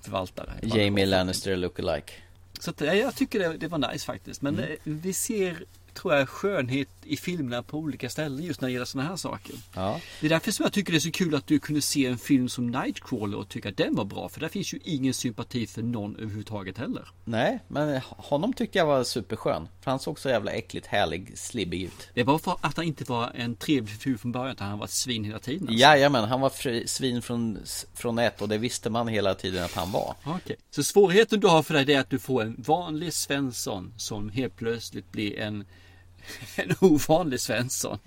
förvaltare. Jamie Lannister lookalike. Så att, ja, jag tycker det, det var nice faktiskt. Men Mm. eh, vi ser, tror jag, skönhet i filmerna på olika ställen just när det gäller sådana här saker. Ja. Det är därför som jag tycker det är så kul att du kunde se en film som Nightcrawler och tycka att den var bra. För där finns ju ingen sympati för någon överhuvudtaget heller. Nej, men honom tyckte jag var superskön. För han såg så jävla äckligt härlig, slibbig ut. Det var för att han inte var en trevlig figur från början, utan han var ett svin hela tiden. alltså. Jajamän, han var fri, svin från, från ett och det visste man hela tiden att han var. Okej. Så svårigheten du har för dig är att du får en vanlig Svensson som helt plötsligt blir en, en ovanlig Svensson.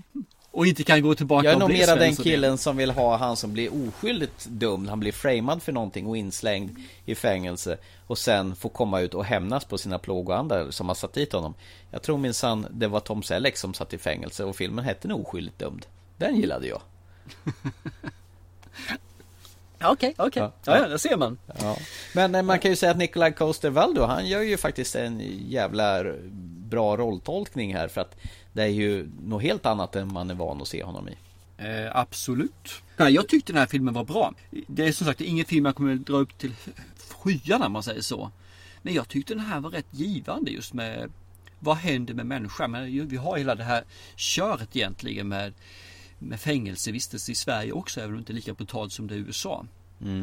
Och inte kan gå tillbaka Jag är nog mera den killen som vill ha han som blir oskyldigt dömd. Han blir framad för någonting och inslängd i fängelse. Och sen får komma ut och hämnas på sina plågoandar som har satt dit honom. Jag tror minsann det var Tom Selleck som satt i fängelse och filmen hette nog Oskyldigt dömd. Den gillade jag. Okej, okej. Ja. Ja, ja, det ser man. Ja. Men eh, man kan ju säga att Nikolaj Coster-Waldau han gör ju faktiskt en jävla bra rolltolkning här för att det är ju något helt annat än man är van att se honom i. Eh, absolut. Nej, jag tyckte den här filmen var bra. Det är som sagt ingen film jag kommer dra upp till skyarna om man säger så. Men jag tyckte den här var rätt givande just med vad händer med människan? Men vi har hela det här köret egentligen med, med fängelsevistelse i Sverige också, även om det inte är lika brutalt som det är i USA.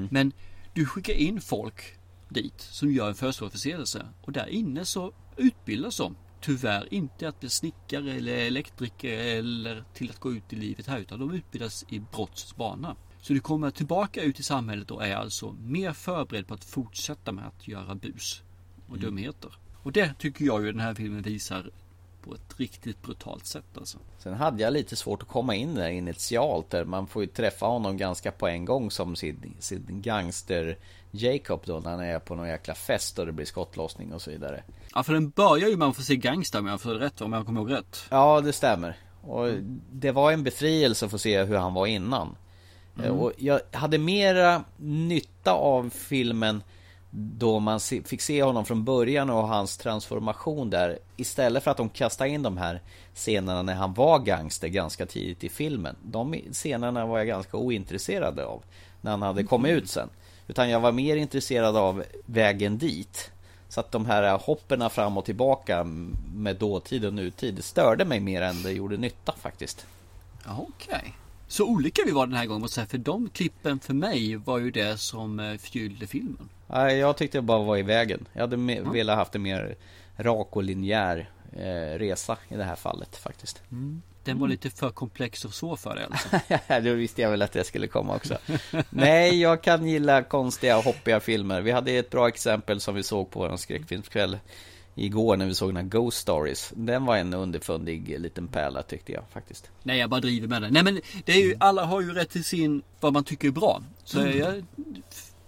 Men du skickar in folk dit som gör en förståelseförseelse och där inne så utbildas de. Tyvärr inte att bli snickare eller elektriker eller till att gå ut i livet här utan de utbildas i brottets bana. Så du kommer tillbaka ut i samhället och är alltså mer förberedd på att fortsätta med att göra bus och dumheter. Och det tycker jag ju den här filmen visar på ett riktigt brutalt sätt alltså. Sen hade jag lite svårt att komma in där initialt där man får ju träffa honom ganska på en gång som sin, sin gangster Jacob då när han är på någon jäkla fest och det blir skottlossning och så vidare. Ja för den börjar ju man får se gangsta om jag får rätt, om jag kommer ihåg rätt. Ja, det stämmer. Och det var en befrielse att få se hur han var innan. Mm. Och jag hade mera nytta av filmen då man fick se honom från början och hans transformation där. Istället för att de kastade in de här scenerna när han var gangster ganska tidigt i filmen. De scenerna var jag ganska ointresserad av. När han hade kommit ut sen. Utan jag var mer intresserad av vägen dit. Så att de här hopperna fram och tillbaka med dåtid och nutid störde mig mer än det gjorde nytta faktiskt. Okej okay. Så olika vi var den här gången måste jag säga, för de klippen för mig var ju det som eh, förgyllde filmen. Nej, jag tyckte det bara var i vägen. Jag hade me- velat haft en mer rak och linjär eh, resa i det här fallet faktiskt. Den var lite för komplex och så för dig alltså. Då visste jag väl att det skulle komma också. Nej, jag kan gilla konstiga, hoppiga filmer. Vi hade ett bra exempel som vi såg på en skräckfilmskväll igår när vi såg den här Ghost Stories. Den var en underfundig liten pärla tyckte jag faktiskt. Nej jag bara driver med det. Nej men det är ju, alla har ju rätt till sin, vad man tycker är bra. Så jag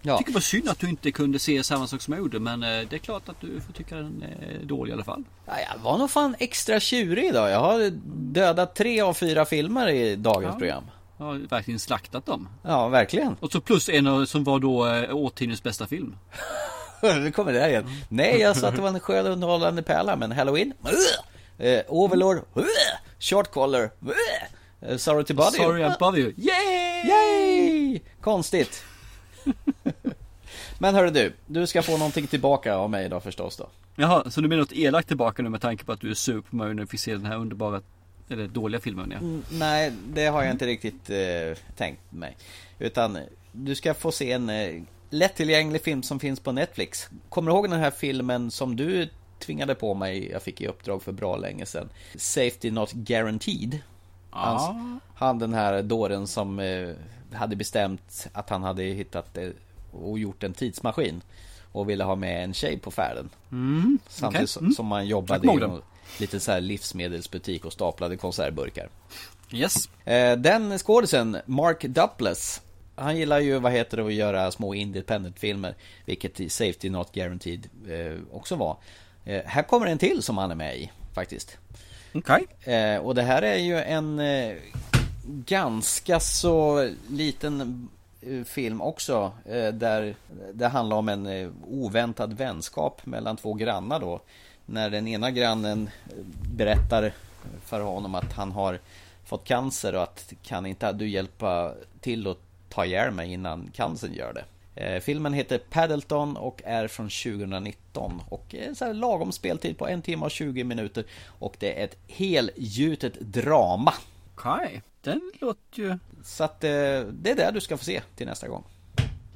Ja. tycker var synd att du inte kunde se samma sak som jag gjorde. Men eh, det är klart att du får tycka den är dålig i alla fall. Ja, jag var nog fan extra tjurig idag. Jag har dödat tre av fyra filmer i dagens Ja. program. Har verkligen slaktat dem. Ja, verkligen. Och så plus en som var då eh, årtiondets bästa film. Nu kommer det här igen. Nej, jag sa att det var en skön underhållande pärla, men Halloween? Eh, Overlord? Short Collar? Eh, Sorry to you? Sorry I bother you. Yay! Yay! Konstigt. Men hörru du, du ska få någonting tillbaka av mig idag förstås då. Jaha, så du menar något elakt tillbaka nu med tanke på att du är sur på mig när du fick se den här underbara, eller dåliga filmen ja. Mm, Nej, det har jag inte riktigt eh, tänkt mig. Utan du ska få se en eh, lättillgänglig film som finns på Netflix. Kommer du ihåg den här filmen som du tvingade på mig? Jag fick i uppdrag för bra länge sedan. Safety Not Guaranteed. Hans, han den här dåren som eh, hade bestämt att han hade hittat eh, och gjort en tidsmaskin. Och ville ha med en tjej på färden. Mm, Samtidigt som- Mm. som man jobbade i en liten så här livsmedelsbutik och staplade konservburkar. Yes. Eh, Den skådisen, Mark Duplass Han gillar ju, vad heter det, att göra små independent-filmer Vilket Safety Not Guaranteed eh, också var. Eh, Här kommer en till som han är med i, faktiskt. Okej. eh, Och det här är ju en eh, ganska så liten eh, film också eh, Där det handlar om en oväntad vänskap mellan två grannar då. När den ena grannen berättar för honom att han har fått cancer och att kan inte du hjälpa till att ta ihjäl mig innan cancern gör det? Eh, filmen heter Paddleton och är från 2019 och är så här lagom speltid på en timme och 20 minuter och det är ett helgjutet drama. Okej, okay. den låter ju... Så att eh, det är det du ska få se till nästa gång.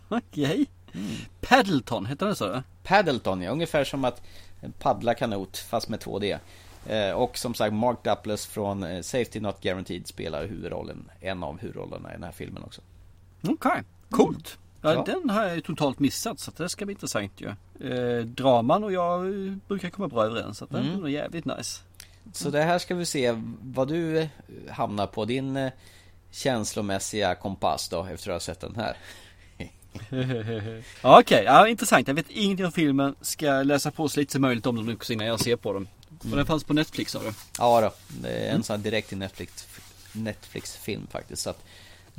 Okej. Okay. Mm. Paddleton, heter det så? Paddleton, ja. Ungefär som att paddla kanot fast med 2D. Eh, och som sagt Mark Duplass från Safety Not Guaranteed spelar huvudrollen, en av huvudrollerna i den här filmen också. Okej, okay. coolt. Ja, ja, Den har jag totalt missat så det ska bli intressant ju. Eh, draman och jag brukar komma bra överens så mm. blir jävligt nice. Så det här ska vi se vad du eh, hamnar på din eh, känslomässiga kompass då efter att ha sett den här. Okej, okay, ja, intressant. Jag vet ingenting om filmen. Ska läsa på så lite som möjligt om den också innan jag ser på dem. Och mm. den fanns på Netflix sa du? Ja då, det är en mm. sån här direkt till Netflix Netflix-film faktiskt. Så att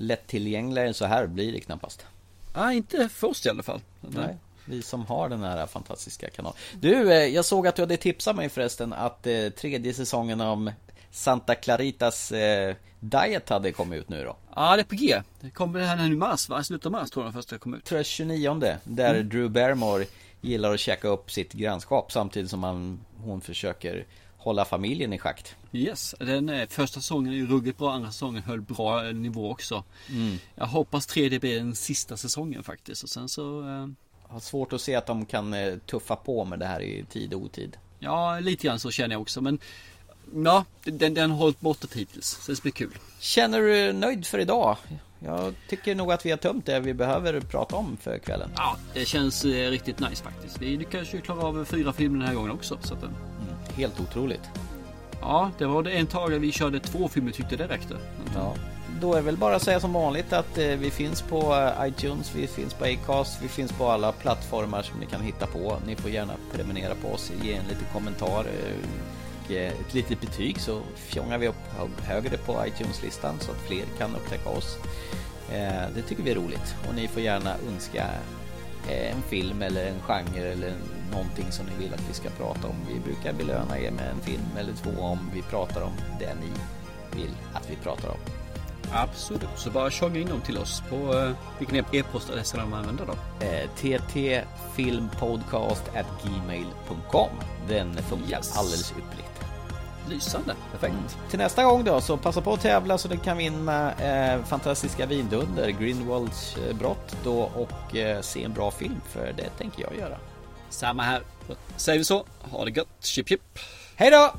lättillgängligare än så här blir det knappast. Nej, inte för oss i alla fall. Nej, vi som har den här fantastiska kanalen. Du, eh, jag såg att du hade tipsat mig förresten att eh, tredje säsongen om Santa Claritas eh, Diet hade kommit ut nu då. Ja, det är på G. Det kommer det här nu i mars va? Slutet av mars tror jag första kom ut. Tror jag 29 där mm. Drew Barrymore gillar att käka upp sitt grannskap samtidigt som han, hon försöker hålla familjen i schakt. Yes, den är, första säsongen är ju ruggigt bra, andra säsongen höll bra nivå också. Mm. Jag hoppas tredje blir den sista säsongen faktiskt och sen så... Eh... Har svårt att se att de kan eh, tuffa på med det här i tid och otid. Ja, lite grann så känner jag också men Ja, den, den har hållit måttet hittills. Så det blir kul. Känner du nöjd för idag? Jag tycker nog att vi har tömt det vi behöver prata om för kvällen. Ja, det känns eh, riktigt nice faktiskt. Vi lyckades ju klara av fyra filmer den här gången också. Så att, helt otroligt. Ja, det var det en tag vi körde två filmer tyckte det räckte. Ja, då är väl bara att säga som vanligt att eh, vi finns på eh, iTunes, vi finns på Acast, vi finns på alla plattformar som ni kan hitta på. Ni får gärna prenumerera på oss, ge en liten kommentar. Eh, Eh, ett litet betyg så fjongar vi upp högre på iTunes-listan så att fler kan upptäcka oss. Det tycker vi är roligt och ni får gärna önska en film eller en genre eller någonting som ni vill att vi ska prata om. Vi brukar belöna er med en film eller två om vi pratar om det ni vill att vi pratar om. Absolut, så bara tjonga in dem till oss på eh, vilken e-postadress de använder då? Eh, ttfilmpodcast@gmail.com. Den funkar yes. alldeles ypperligt. Lysande, perfekt. Mm. Till nästa gång då, så passa på att tävla så du kan vinna eh, fantastiska vindunder, Greenwalds eh, brott då och eh, se en bra film, för det tänker jag göra. Samma här. Säger vi så, ha det gött, chip chip. Hej då!